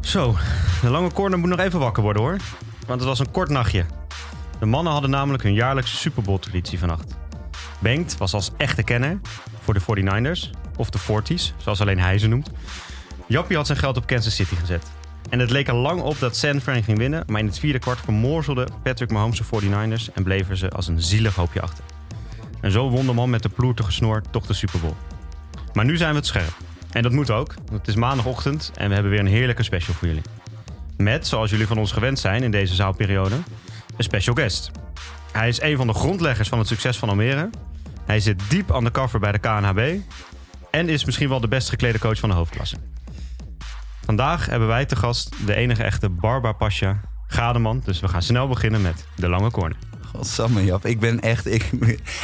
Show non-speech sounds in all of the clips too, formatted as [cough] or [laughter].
Zo, de lange corner moet nog even wakker worden hoor. Want het was een kort nachtje. De mannen hadden namelijk hun jaarlijkse Super Bowl traditie vannacht. Bengt was als echte kenner voor de 49ers, of de 40s, zoals alleen hij ze noemt. Jappie had zijn geld op Kansas City gezet. En het leek er lang op dat San Fran ging winnen, maar in het vierde kwart vermorzelde Patrick Mahomes de 49ers en bleven ze als een zielig hoopje achter. En zo won de man met de ploertige snor toch de Super Bowl. Maar nu zijn we het scherp. En dat moet ook, want het is maandagochtend en we hebben weer een heerlijke special voor jullie. Met, zoals jullie van ons gewend zijn in deze zaalperiode, een special guest. Hij is een van de grondleggers van het succes van Almere. Hij zit diep aan de cover bij de KNHB. En is misschien wel de best geklede coach van de hoofdklasse. Vandaag hebben wij te gast de enige echte Barba Pasha Gademan. Dus we gaan snel beginnen met de lange corner. Godsamme Jap, ik ben echt... Ik,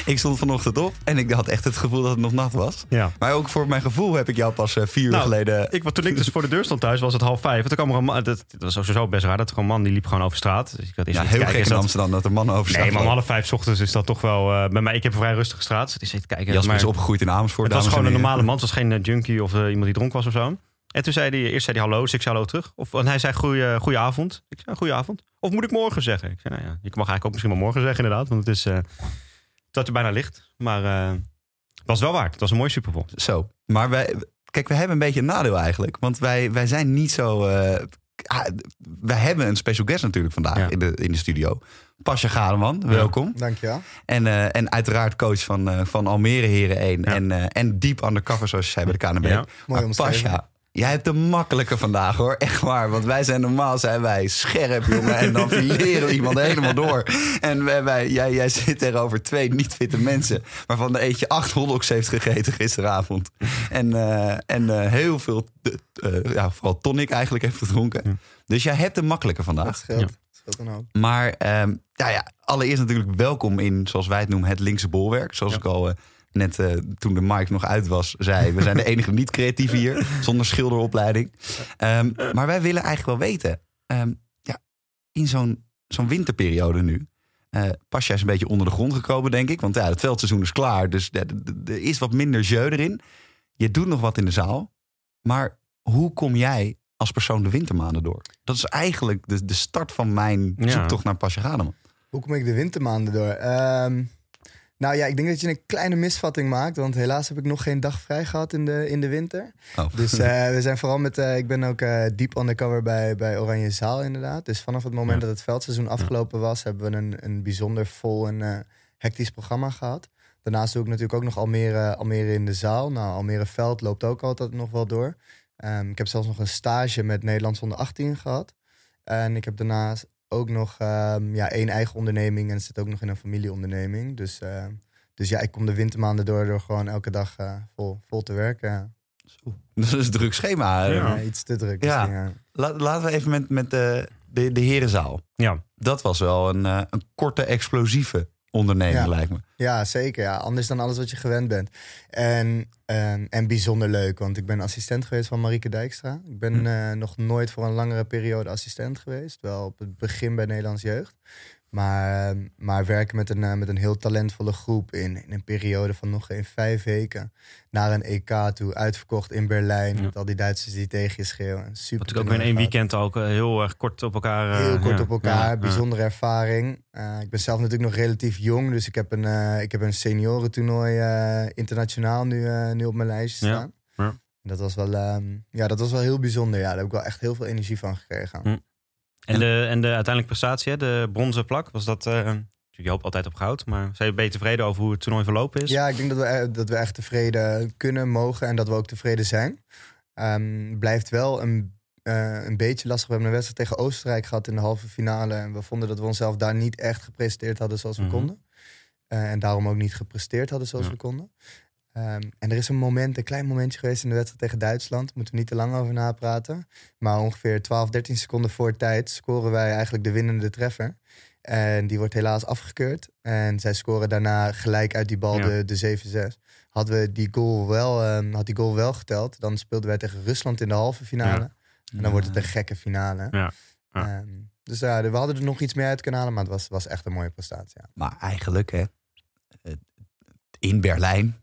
ik stond vanochtend op en ik had echt het gevoel dat het nog nat was. Ja. Maar ook voor mijn gevoel heb ik jou pas eh, vier uur Nou, geleden... Ik, toen ik dus voor de deur stond thuis, was het half vijf. En toen kwam er een man, dat, dat was sowieso best raar, dat er een man die liep gewoon over straat. Dus ik had ja, heel kijken, gek in dat- Amsterdam dat er mannen over Nee, maar om half vijf 's ochtends is dat toch wel... eh, bij mij, ik heb een vrij rustige straat. Dus ik kijken. Jasper maar- is opgegroeid in Amersfoort, Het was gewoon en een normale man. Het was geen eh, junkie of iemand die dronk was of zo. En toen zei hij, eerst zei hij hallo, dus ik zei hallo terug. Of, en hij zei goeie, goeie avond. Ik zei goeie avond. Of moet ik morgen zeggen? Ik zei, nou ja, je mag eigenlijk ook misschien wel morgen zeggen inderdaad. Want het is, eh dat er bijna licht. Maar eh, het was wel waard. Het was een mooi Super Bowl. Zo, maar wij... Kijk, we hebben een beetje een nadeel eigenlijk. Want wij, wij zijn niet zo... eh, ah, wij hebben een special guest natuurlijk vandaag Ja. in, de, in de studio. Pasja Gademan, welkom. Dankjewel. En, eh, en uiteraard coach van, eh, van Almere Heren 1. Ja. En, eh, en diep undercover, zoals je zei bij de KNB. Ja. Omschreven. Pasja, jij hebt de makkelijke vandaag hoor. Echt waar. Want wij zijn normaal zijn wij scherp, jongen. En dan fileren we iemand helemaal door. En wij, wij- jij, jij zit tegenover twee niet fitte mensen. Waarvan de eentje acht hotdogs heeft gegeten gisteravond. En, eh, en eh, heel veel, eh, ja, vooral tonic eigenlijk heeft gedronken. Ja. Dus jij hebt de makkelijke vandaag. Dat scheelt. Dat scheelt een. Maar ehm, ja, ja, allereerst natuurlijk welkom in, zoals wij het noemen, het linkse bolwerk. Zoals Ja. ik al eh, net eh, toen de mic nog uit was, zei. We zijn de enige niet-creatieve hier, [laughs] zonder schilderopleiding. Ehm, maar wij willen eigenlijk wel weten, ehm, ja, in zo'n zo'n winterperiode nu... eh pas jij is een beetje onder de grond gekomen, denk ik. Want ja, het veldseizoen is klaar, dus ja, er is wat minder jeu erin. Je doet nog wat in de zaal. Maar hoe kom jij als persoon de wintermaanden door? Dat is eigenlijk de, de start van mijn Ja. zoektocht naar Pasja Gademan. Hoe kom ik de wintermaanden door? Ehm, nou ja, ik denk dat je een kleine misvatting maakt. Want helaas heb ik nog geen dag vrij gehad in de, in de winter. Oh. Dus eh, [laughs] we zijn vooral met... eh, ik ben ook eh diep undercover bij, bij Oranje Zaal inderdaad. Dus vanaf het moment Ja. dat het veldseizoen afgelopen was... hebben we een, een bijzonder vol en hectisch programma gehad. Daarnaast doe ik natuurlijk ook nog Almere, Almere in de zaal. Nou, Almere Veld loopt ook altijd nog wel door. Ehm, ik heb zelfs nog een stage met Nederlands onder 18 gehad. En ik heb daarnaast ook nog ehm, ja, één eigen onderneming en zit ook nog in een familieonderneming. Dus, ehm, dus ja, ik kom de wintermaanden door door gewoon elke dag eh, vol, vol te werken. [laughs] Dat is een druk schema. Ja. Ja. iets te druk. Ja. misschien, ja. La- laten we even met, met de, de, de herenzaal. Ja, Dat was wel een, eh, een korte, explosieve onderneming, Ja. lijkt me. Ja, zeker. Ja. Anders dan alles wat je gewend bent. En, en, en bijzonder leuk, want ik ben assistent geweest van Marieke Dijkstra. Ik ben Hm. eh, nog nooit voor een langere periode assistent geweest. Wel op het begin bij Nederlands Jeugd. Maar, eh, maar werken met een, eh, met een heel talentvolle groep in, in een periode van nog geen vijf weken. Naar een EK toe, uitverkocht in Berlijn. Ja. Met al die Duitsers die tegen je schreeuwen. Super natuurlijk ook in één weekend ook eh, heel erg kort op elkaar. eh, Heel kort ja. op elkaar, Ja, bijzondere ervaring. Eh, ik ben zelf natuurlijk nog relatief jong, dus ik heb een, eh, ik heb een seniorentoernooi eh, internationaal nu, eh, nu op mijn lijstje staan. ja. Dat, was wel, ehm, ja, dat was wel heel bijzonder. Ja, daar heb ik wel echt heel veel energie van gekregen. Hm. En de, en de uiteindelijke prestatie, hè, de bronzen plak, was dat... eh, je hoopt altijd op goud, maar zijn je ben je tevreden over hoe het toernooi verlopen is? Ja, ik denk dat we, eh, dat we echt tevreden kunnen, mogen en dat we ook tevreden zijn. Ehm, blijft wel een, eh, een beetje lastig. We hebben een wedstrijd tegen Oostenrijk gehad in de halve finale. En we vonden dat we onszelf daar niet echt gepresenteerd hadden zoals we Mhm. konden. En daarom ook niet gepresteerd hadden zoals Ja. we konden. Ehm, en er is een moment, een klein momentje geweest in de wedstrijd tegen Duitsland. Moeten we niet te lang over napraten. Maar ongeveer 12, 13 seconden voor tijd scoren wij eigenlijk de winnende treffer. En die wordt helaas afgekeurd. En zij scoren daarna gelijk uit die bal Ja. de, de 7-6. Hadden we die goal wel, ehm, had die goal wel geteld, dan speelden wij tegen Rusland in de halve finale. En dan wordt het een gekke finale. Ja, ja. Ehm, Dus ja, we hadden er nog iets meer uit kunnen halen, maar het was, was echt een mooie prestatie. Ja. Maar eigenlijk, hè, in Berlijn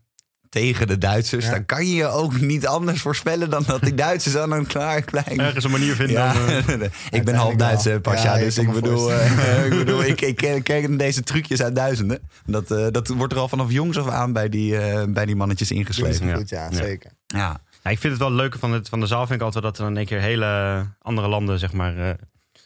tegen de Duitsers, Ja. dan kan je je ook niet anders voorspellen dan dat die [laughs] Duitsers dan een klaar klein. Ergens een manier vinden Ja, om... eh, [laughs] ik ben half Duits, hè, Pasja, Ja, dus ik me bedoel, eh, [laughs] ik, bedoel ik, ik ken, ken deze trucjes uit duizenden. Dat, eh, dat wordt er al vanaf jongs af aan bij die, eh, bij die mannetjes ingeslepen. Ja. goed, ja, Ja. zeker. Ja, Ja, ik vind het wel leuk van, het, van de zaal, vind ik altijd dat er dan in één keer hele andere landen zeg maar, eh,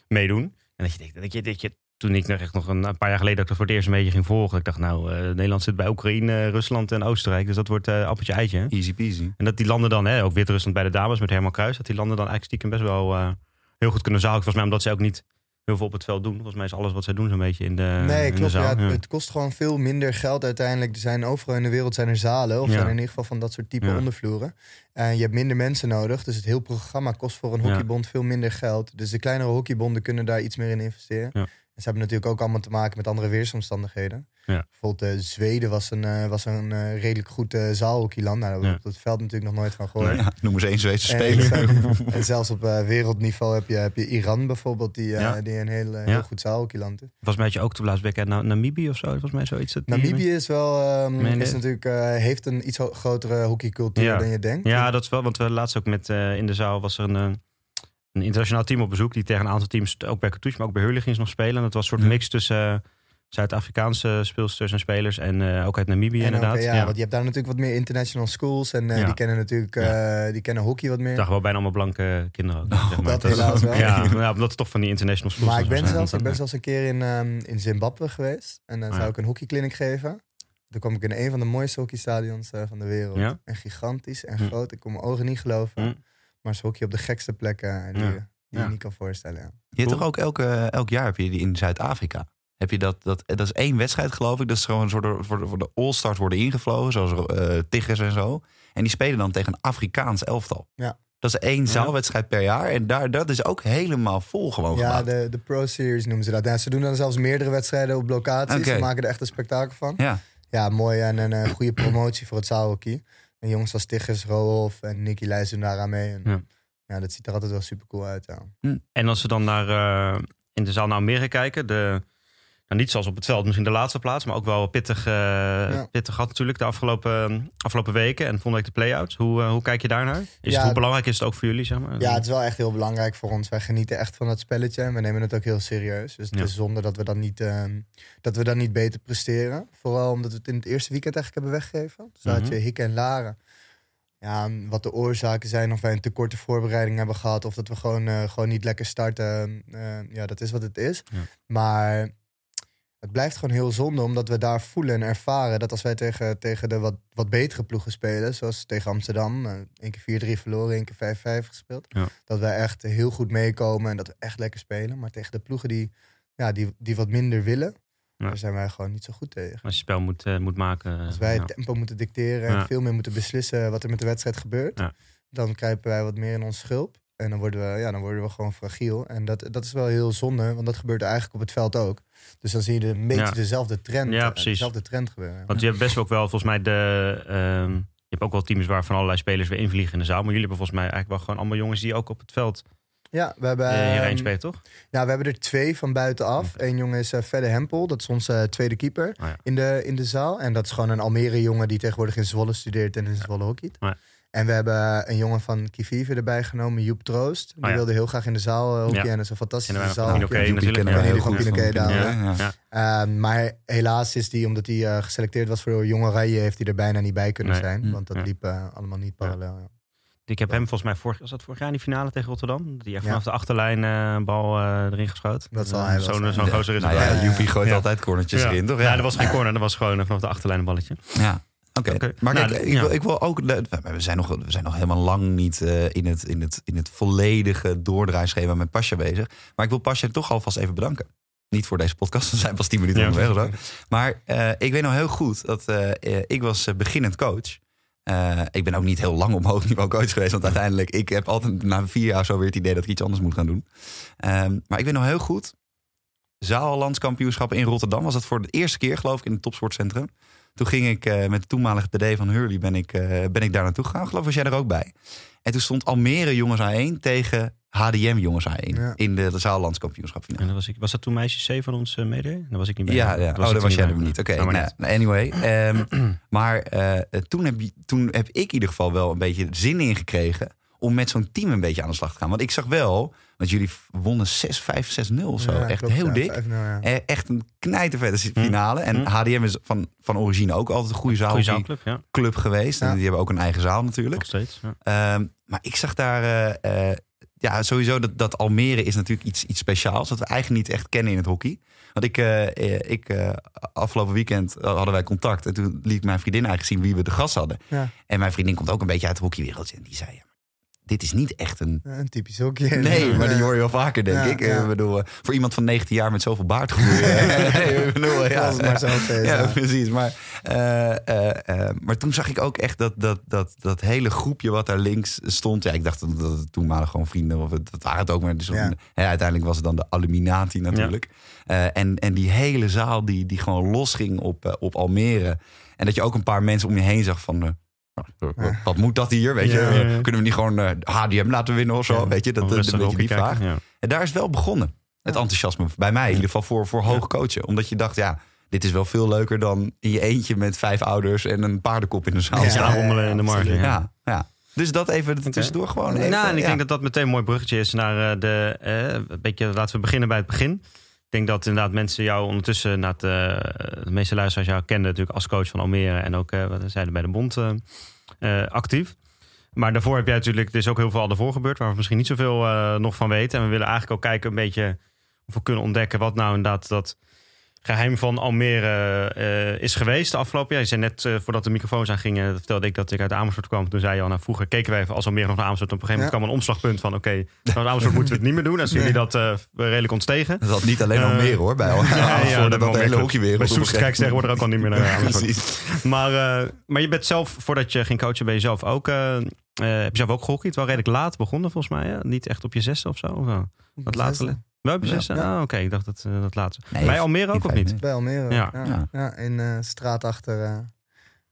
meedoen. En dat je denkt, dat je, dat je, toen ik nog echt nog een, een paar jaar geleden dat ik dat voor het eerst een beetje ging volgen. Ik dacht, nou, eh, Nederland zit bij Oekraïne, Rusland en Oostenrijk. Dus dat wordt eh appeltje eitje. hè? easy peasy. En dat die landen dan, hè, ook Wit-Rusland bij de dames met Herman Kruis, dat die landen dan eigenlijk stiekem best wel eh, heel goed kunnen zalen. Volgens mij omdat ze ook niet heel veel op het veld doen. Volgens mij is alles wat zij doen zo'n beetje in de, Nee, de klopt. zaal. Ja, het, kost gewoon veel minder geld uiteindelijk. Er zijn overal in de wereld zijn er zalen. Of Ja. zijn er in ieder geval van dat soort type Ja. ondervloeren. En je hebt minder mensen nodig. Dus het hele programma kost voor een hockeybond veel minder geld. Dus de kleinere hockeybonden kunnen daar iets meer in investeren. En ze hebben natuurlijk ook allemaal te maken met andere weersomstandigheden. Ja. Bijvoorbeeld eh, Zweden was een, eh, was een eh, redelijk goed eh zaalhockeyland. Nou, daar hebben we op het veld natuurlijk nog nooit van gehoord. Ja, noem eens één Zweedse En, speler. [laughs] en zelfs op eh, wereldniveau heb je, heb je Iran bijvoorbeeld, die, eh, Ja. die een heel, Ja. heel goed zaalhockeyland is. Volgens mij je ook toen laatst week naar Namibië of zo. Volgens mij zoiets. dat Namibië is wel ehm, je? is natuurlijk, eh, heeft een iets grotere hockeycultuur Ja. dan je denkt. Ja, dat is wel. Want we laatst ook met eh, in de zaal was er een, een internationaal team op bezoek. Die tegen een aantal teams, ook bij Cartouche, maar ook bij ze nog spelen. En dat was een soort Ja. mix tussen eh, Zuid-Afrikaanse speelsters en spelers. En eh, ook uit Namibië En inderdaad. eh, ja, ja. want je hebt daar natuurlijk wat meer international schools. En Ja. die kennen natuurlijk die kennen hockey wat meer. Ik dacht wel bijna allemaal blanke kinderen ook. zeg maar. dat helaas wel. [laughs] Ja, omdat het toch van die international schools Maar ik ben, zelfs, ik ben zelfs een keer in, ehm, in Zimbabwe geweest. En dan Ah, zou ik een hockeyclinic geven. Toen kwam ik in een van de mooiste hockeystadions van de wereld. En gigantisch en Hm. groot. Ik kon mijn ogen niet geloven. Maar ze hockey op de gekste plekken die, Ja. die Ja. je niet kan voorstellen. Ja. Je hebt Cool. toch ook elke, elk jaar heb je die in Zuid-Afrika. Heb je dat, dat, dat is één wedstrijd geloof ik. Dat is gewoon een soort voor de, voor de All-Stars worden ingevlogen. Zoals eh Tigers en zo. En die spelen dan tegen een Afrikaans elftal. Ja. Dat is één zaalwedstrijd per jaar. En daar, dat is ook helemaal vol gewoon Ja, gemaakt. de, de Pro Series noemen ze dat. Ja, ze doen dan zelfs meerdere wedstrijden op locaties. Oké. Ze maken er echt een spektakel van. Ja. Ja, mooi en een eh, goede promotie voor het zaalhockey. En jongens als Tigges, Rohoff en Nicky doen daaraan mee. En, Ja. ja. dat ziet er altijd wel super cool uit. Ja. En als we dan naar, eh, in de zaal naar Almere kijken, de, nou niet zoals op het veld, misschien de laatste plaats, maar ook wel pittig, eh pittig gehad natuurlijk de afgelopen, afgelopen weken en volgende week de play-outs. Hoe, eh, hoe kijk je daarnaar? Is Ja, het, hoe belangrijk is het ook voor jullie? Zeg maar? ja, het is wel echt heel belangrijk voor ons. Wij genieten echt van dat spelletje en we nemen het ook heel serieus. Dus het Ja. is zonde dat we, dan niet, ehm, dat we dan niet beter presteren. Vooral omdat we het in het eerste weekend eigenlijk hebben weggegeven. Dus daar had Mhm. je Hikke en Laren. Ja, wat de oorzaken zijn, of wij een te korte voorbereiding hebben gehad, of dat we gewoon, eh, gewoon niet lekker starten. eh, ja, dat is wat het is. Maar het blijft gewoon heel zonde, omdat we daar voelen en ervaren dat als wij tegen, tegen de wat, wat betere ploegen spelen, zoals tegen Amsterdam, eh, één keer 4-3 verloren, één keer 5-5 gespeeld, Ja. dat wij echt heel goed meekomen en dat we echt lekker spelen. Maar tegen de ploegen die, ja, die, die wat minder willen, Ja. daar zijn wij gewoon niet zo goed tegen. Als je spel moet, eh, moet maken. Als wij ja. het tempo moeten dicteren en veel meer moeten beslissen wat er met de wedstrijd gebeurt, dan kruipen wij wat meer in ons schulp. En dan worden we, ja, dan worden we gewoon fragiel. En dat, dat is wel heel zonde, want dat gebeurt eigenlijk op het veld ook. Dus dan zie je een beetje Ja. dezelfde trend, Ja, eh, precies. dezelfde trend gebeuren. Want je hebt best ook wel volgens mij de. ehm, je hebt ook wel teams waar van allerlei spelers weer invliegen in de zaal. Maar jullie hebben volgens mij eigenlijk wel gewoon allemaal jongens die ook op het veld Ja, we hebben, eh, hierheen ehm, spelen, toch? ja, we hebben er twee van buitenaf. Eén jongen is uh, Fedde Hempel, dat is onze tweede keeper Oh ja. in, de, in de zaal. En dat is gewoon een Almere jongen die tegenwoordig in Zwolle studeert en in Zwolle hockeyt. Oh ja. En we hebben een jongen van Kivive erbij genomen, Joep Troost. Die Oh ja. wilde heel graag in de zaal uh. En dat is een fantastische zaal. Joepie natuurlijk. Ja, heel goed Pinoquet, daar. Ehm, maar helaas is die, omdat hij eh, geselecteerd was voor Jong Oranje, heeft hij er bijna niet bij kunnen Nee. zijn. Hm. Want dat Ja. liep eh, allemaal niet parallel. Ja. Ik heb hem volgens mij vorig, was dat vorig jaar in die finale tegen Rotterdam? Echt Ja. vanaf de achterlijn eh, een bal erin geschoten. Dat zal hij wel Zo'n zo'n gozer is Nou ja. Joepie gooit Ja. altijd cornertjes Ja. erin, toch? Ja, dat was geen corner, dat was gewoon vanaf de achterlijn een balletje. Ja. Oké, maar Nou, kijk, ik, ja. wil, ik wil ook. We zijn nog, we zijn nog helemaal lang niet eh, in, het, in, het, in het volledige doordraaischema met Pasja bezig. Maar ik wil Pasja toch alvast even bedanken. Niet voor deze podcast, [laughs] we zijn pas 10 minuten Ja. onderweg. zo. Maar eh, ik weet nog heel goed dat eh, ik was beginnend coach. Ik ben ook niet heel lang op hoog niveau coach geweest. Want uiteindelijk, ik heb altijd na vier jaar zo weer het idee dat ik iets anders moet gaan doen. Ehm, maar ik weet nog heel goed. Zaallandskampioenschap in Rotterdam was het voor de eerste keer, geloof ik, in het topsportcentrum. Toen ging ik eh, met de toenmalige TD van Hurley ben ik, eh, ben ik daar naartoe gegaan. Geloof was jij er ook bij. En toen stond Almere jongens A1 tegen HDM jongens A1 Ja. in de, de zaallandskampioenschap En dan was, ik, was dat toen meisje C van ons eh, mede? Daar was ik niet bij. Ja, ja. Dat oh, daar was jij er niet. Oké, Nou, nou, anyway. [clears throat] ehm, maar toen, heb, je- toen heb ik in ieder geval wel een beetje zin in gekregen om met zo'n team een beetje aan de slag te gaan. Want ik zag wel, want jullie wonnen 6-5, 6-0 of zo. Ja, Echt klopt, heel ja, dik. 5-0, ja. Eh, Echt een knijtervette finale. En Hm. HDM is van, van origine ook altijd een goede zaal, Goeie zaalclub, ja. club geweest. En die hebben ook een eigen zaal natuurlijk. Nog steeds. Ja. Ehm, maar ik zag daar... eh, eh, ja, sowieso dat, dat Almere is natuurlijk iets, iets speciaals. Dat we eigenlijk niet echt kennen in het hockey. Want ik, ik eh, afgelopen weekend hadden wij contact. En toen liet mijn vriendin eigenlijk zien wie we de gast hadden. Ja. En mijn vriendin komt ook een beetje uit de hockeywereld. En die zei, ja, dit is niet echt een... Een typisch hockey. Nee, [laughs] maar die hoor je wel vaker, denk Ja, ik. ja. Ik bedoel, eh, voor iemand van 19 jaar met zoveel baardgroei. eh, [laughs] nee, ik bedoel, ja, Was het maar zo feest, ja, ja. precies. Maar, eh, eh, eh, maar toen zag ik ook echt dat, dat, dat, dat hele groepje wat daar links stond. Ja, ik dacht dat, dat het toen maar gewoon vrienden, of het, dat waren het ook. Maar dus Ja. hè, uiteindelijk was het dan de Illuminati natuurlijk. Eh, en, en die hele zaal die, die gewoon losging op, eh, op Almere. En dat je ook een paar mensen om je heen zag van... eh, nou, wat- wat moet dat hier? Weet je? Ja, ja, ja. Kunnen we niet gewoon eh, HDM laten winnen of zo? Weet je, dat, gewoon dat, een beetje die vraag. En daar is wel begonnen. Het enthousiasme bij mij in ieder geval voor, voor hoog coachen. Omdat je dacht, ja, dit is wel veel leuker dan in je eentje met vijf ouders en een paardenkop in de zaal Ja. rommelen in de marge. absoluut. Ja. Dus dat even tussendoor gewoon. Even, nou, en ik denk dat dat meteen een mooi bruggetje is naar eh, de. eh, een beetje, laten we beginnen bij het begin. Ik denk dat inderdaad mensen jou ondertussen, na het, eh, de meeste luisteraars jou kenden natuurlijk als coach van Almere en ook eh, wat zeiden bij de Bond eh, eh, actief. Maar daarvoor heb jij natuurlijk, er is ook heel veel al daarvoor gebeurd, waar we misschien niet zoveel eh, nog van weten. En we willen eigenlijk ook kijken een beetje of we kunnen ontdekken wat nou inderdaad dat geheim van Almere eh, is geweest de afgelopen jaar. Je zei net eh, voordat de microfoons aangingen, vertelde ik dat ik uit Amersfoort kwam. Toen zei je al, nou vroeger keken we even als Almere nog naar Amersfoort. Op een gegeven moment kwam een omslagpunt van, oké, naar Amersfoort moeten we het niet meer doen. En zien jullie dat eh, redelijk ontstegen. Dat had niet alleen al meer hoor, bij al. ja, voor [laughs] dat dat, wel de hele hockeywereld. Bij Soest kijken ze tegenwoordig ook al niet meer [laughs] naar Amersfoort. Maar, maar je bent zelf, voordat je ging coachen, ben je zelf ook, heb je zelf ook gehockeyd? Wel redelijk laat begonnen volgens mij, hè? Niet echt op je zesde of zo? Of? Wat later? Op je Ja. zesde? Ja. Ah, oké, ik dacht dat, eh, dat. Nee, Bij Almere ook of niet? Bij Almere. Ja. Ja, in eh straat achter, eh,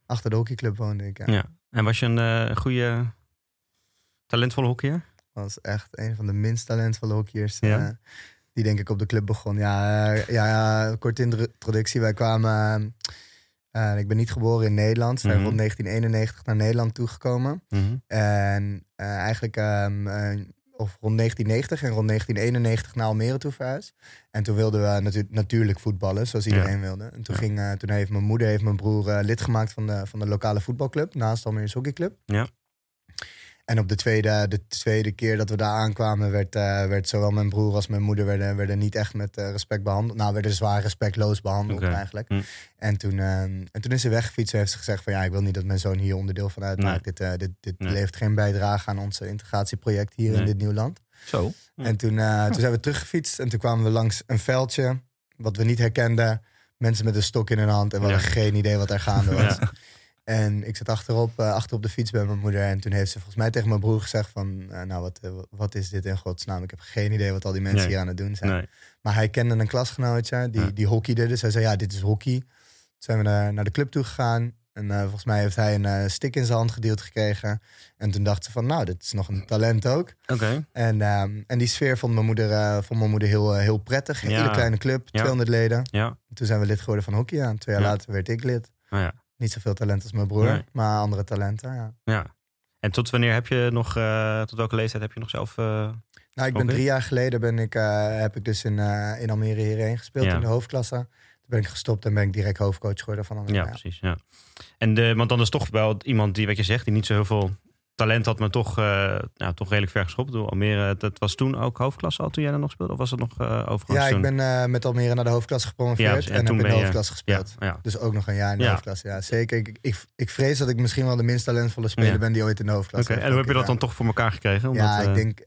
achter de hockeyclub woonde ik. Ja. Ja. En was je een eh, goede, talentvolle hockeyer? was echt een van de minst talentvolle hockeyers. Ja? die denk ik op de club begon. Ja, ja, ja kort introductie. Wij kwamen... eh, ik ben niet geboren in Nederland. Zijn Mhm. rond 1991 naar Nederland toegekomen. Mhm. En eh, eigenlijk ehm, eh, of rond 1990 en rond 1991 naar Almere toe verhuisd. En toen wilden we natu- natuurlijk voetballen, zoals iedereen wilde. En toen, ging, eh, toen heeft mijn moeder heeft mijn broer eh, lid gemaakt van de, van de lokale voetbalclub. Naast Almere's hockeyclub. Ja. En op de tweede, de tweede keer dat we daar aankwamen, werd, eh, werd zowel mijn broer als mijn moeder werden, werden niet echt met eh, respect behandeld. Nou, werden zwaar respectloos behandeld eigenlijk. Hm. En, toen, eh, en toen is ze weggefietst en heeft ze gezegd van ja, ik wil niet dat mijn zoon hier onderdeel van uitmaakt. Dit, eh, dit, dit Nee. levert geen bijdrage aan ons integratieproject hier in dit nieuw land. Zo. Hm. En toen, eh, toen zijn we teruggefietst en toen kwamen we langs een veldje wat we niet herkenden. Mensen met een stok in hun hand en we Ja. hadden geen idee wat er gaande was. Ja. En ik zat achterop, eh, achter op de fiets bij mijn moeder. En toen heeft ze volgens mij tegen mijn broer gezegd van... eh, nou, wat, eh, wat is dit in godsnaam? Ik heb geen idee wat al die mensen Nee. hier aan het doen zijn. Nee. Maar hij kende een klasgenootje die, Ja. die hockeyde. Dus hij zei, ja, dit is hockey. Toen zijn we naar, naar de club toe gegaan. En eh, volgens mij heeft hij een eh, stick in zijn hand gedeeld gekregen. En toen dacht ze van, nou, dit is nog een talent ook. Oké. En, ehm, en die sfeer vond mijn moeder, eh, vond mijn moeder heel, eh, heel prettig. Een Ja. hele kleine club, 200 leden. Ja. Toen zijn we lid geworden van hockey. Ja. Twee jaar Ja. later werd ik lid. Nou ja. Niet zoveel talent als mijn broer, Nee. maar andere talenten, ja. ja. En tot wanneer heb je nog, eh, tot welke leeftijd heb je nog zelf... eh, Nou, ik ben drie jaar geleden ben ik, eh, heb ik dus in, in Almere hierheen gespeeld Ja. in de hoofdklasse. Toen ben ik gestopt en ben ik direct hoofdcoach geworden van Almere. Ja, precies. Ja. En de, want dan is toch wel iemand die, wat je zegt, die niet zo heel veel talent had, maar toch, eh, nou, toch redelijk ver geschopt. Door Almere, dat was toen ook hoofdklasse al toen jij er nog speelde? Of was dat nog overigens Ja, ik toen? ben eh, met Almere naar de hoofdklasse gepromoveerd Ja, en, precies. En heb toen in de je- hoofdklasse ja, gespeeld. ja. Dus ook nog een jaar in de hoofdklasse. Ja, zeker. Ik, ik, ik vrees dat ik misschien wel de minst talentvolle speler ben die ooit in de Oké, hoofdklasse en heeft hoe heb je dat dan toch voor elkaar gekregen? Omdat, Ja, ik denk.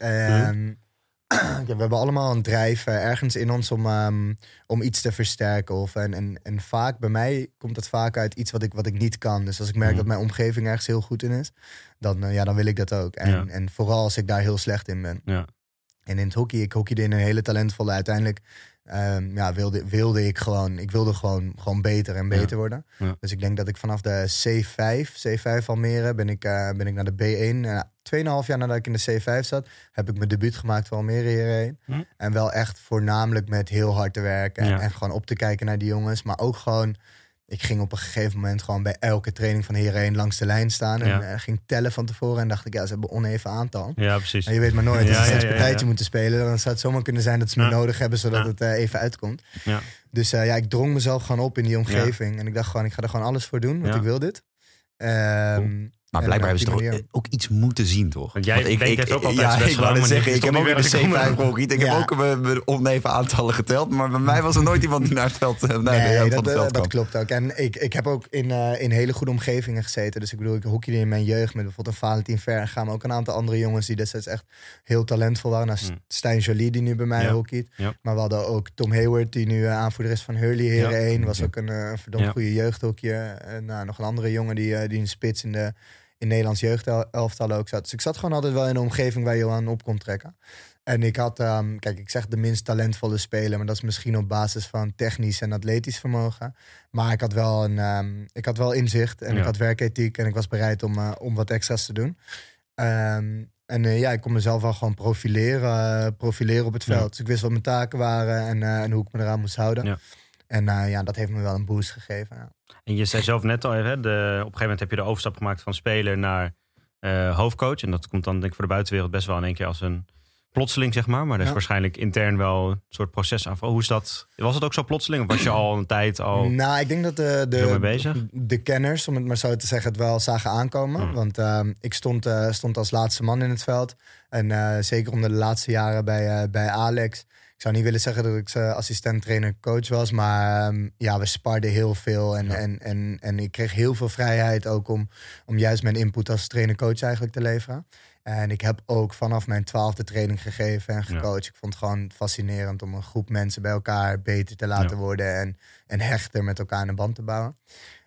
Ja, we hebben allemaal een drijf eh, ergens in ons om, ehm, om iets te versterken. Of, en, en, en vaak, bij mij komt dat vaak uit iets wat ik, wat ik niet kan. Dus als ik merk Mhm. dat mijn omgeving ergens heel goed in is, dan, eh, ja, dan wil ik dat ook. En, Ja. en vooral als ik daar heel slecht in ben. Ja. En in het hockey, ik hockeyde in een hele talentvolle. Uiteindelijk ehm, ja, wilde, wilde ik gewoon, ik wilde gewoon, gewoon beter en beter worden. Ja. Dus ik denk dat ik vanaf de C5, C5 Almere, ben ik, eh, ben ik naar de B1. En 2,5 jaar nadat ik in de C5 zat, heb ik mijn debuut gemaakt voor Almere hierheen. Hm. En wel echt voornamelijk met heel hard te werken. En, Ja. en gewoon op te kijken naar die jongens. Maar ook gewoon, ik ging op een gegeven moment gewoon bij elke training van hierheen langs de lijn staan. En Ja. eh, ging tellen van tevoren. En dacht ik, ja, ze hebben oneven aantal. Ja, precies. Maar je weet maar nooit. Als Ja, ze ja, ja, partijtje moeten spelen, dan zou het zomaar kunnen zijn dat ze me nodig hebben, zodat het eh, even uitkomt. Ja. Dus eh, ja, ik drong mezelf gewoon op in die omgeving. En ik dacht gewoon, ik ga er gewoon alles voor doen, want ik wil dit. Ehm, Maar en blijkbaar hebben ze toch manier- ook iets moeten zien, toch? Want jij ik, weet het ook altijd ja, best ik wou maar zeggen, ik heb ook in toch de niet weer C5 gehockeyd. Ik Ja. heb ook mijn- mijn oneven aantallen geteld. Maar bij mij was er nooit iemand die naar het veld, eh, naar de Nee, dat, van het eh, veld dat kwam. klopt ook. En ik, ik heb ook in, eh, in hele goede omgevingen gezeten. Dus ik bedoel, ik hockeyde in mijn jeugd met bijvoorbeeld een Valentin Verga, maar ook een aantal andere jongens die destijds echt heel talentvol waren. Nou, Hmm. Stijn Jolie, die nu bij mij Ja. hockeyt. Ja. Maar we hadden ook Tom Hayward, die nu eh, aanvoerder is van Hurley Heren Ja. 1. Was ook een eh, verdomd Ja. goede jeugdhockeyer. En nou, nog een andere jongen die, eh, die een spits in de in Nederlands jeugdelftal ook zat. Dus ik zat gewoon altijd wel in een omgeving waar je aan op kon trekken. En ik had, ehm, kijk, ik zeg de minst talentvolle speler, maar dat is misschien op basis van technisch en atletisch vermogen. Maar ik had wel, een, ehm, ik had wel inzicht en Ja. ik had werkethiek en ik was bereid om, eh, om wat extra's te doen. Ehm, en eh, ja, ik kon mezelf wel gewoon profileren, profileren op het Ja. veld. Dus ik wist wat mijn taken waren en, eh, en hoe ik me eraan moest houden. Ja. En ja, dat heeft me wel een boost gegeven. En je zei zelf net al even, hè, de, op een gegeven moment heb je de overstap gemaakt van speler naar eh, hoofdcoach. En dat komt dan denk ik voor de buitenwereld best wel in één keer als een plotseling, zeg maar. Maar er is Ja. waarschijnlijk intern wel een soort proces aan. Hoe is dat? Was het ook zo plotseling? Of was je al een tijd al... Nou, ik denk dat de, de, de kenners, om het maar zo te zeggen, het wel zagen aankomen. Hmm. Want ehm, ik stond, eh, stond als laatste man in het veld. En eh, zeker onder de laatste jaren bij, eh, bij Alex. Ik zou niet willen zeggen dat ik assistent trainer coach was. Maar ehm, ja, we sparden heel veel. En, Ja. en, en, en ik kreeg heel veel vrijheid ook om, om juist mijn input als trainer coach eigenlijk te leveren. En ik heb ook vanaf mijn twaalfde training gegeven en gecoacht. Ik vond het gewoon fascinerend om een groep mensen bij elkaar beter te laten Ja. worden. En, en hechter met elkaar een band te bouwen.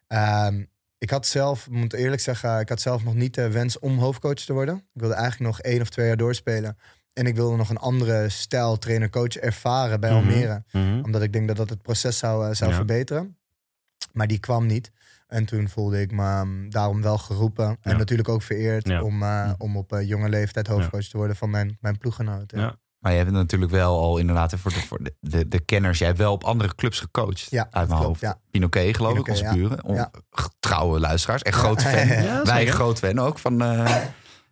Ehm, ik had zelf, ik moet eerlijk zeggen, ik had zelf nog niet de wens om hoofdcoach te worden. Ik wilde eigenlijk nog één of twee jaar doorspelen. En ik wilde nog een andere stijl trainer-coach ervaren bij Mhm. Almere. Mhm. Omdat ik denk dat dat het proces zou, eh, zou Ja. verbeteren. Maar die kwam niet. En toen voelde ik me ehm, daarom wel geroepen. En Ja. natuurlijk ook vereerd Ja. om, eh, om op eh, jonge leeftijd hoofdcoach te worden van mijn, mijn ploeggenoot. Ja. Ja. Maar je hebt natuurlijk wel al inderdaad voor de, voor de, de, de kenners. Jij hebt wel op andere clubs gecoacht. Ja, uit mijn klopt, hoofd. ja. Pinoquet geloof ik, onze ja. buren. Trouwe luisteraars. Echt Ja. grote fan. [laughs] Ja, Wij groot fan ook van... eh, [laughs]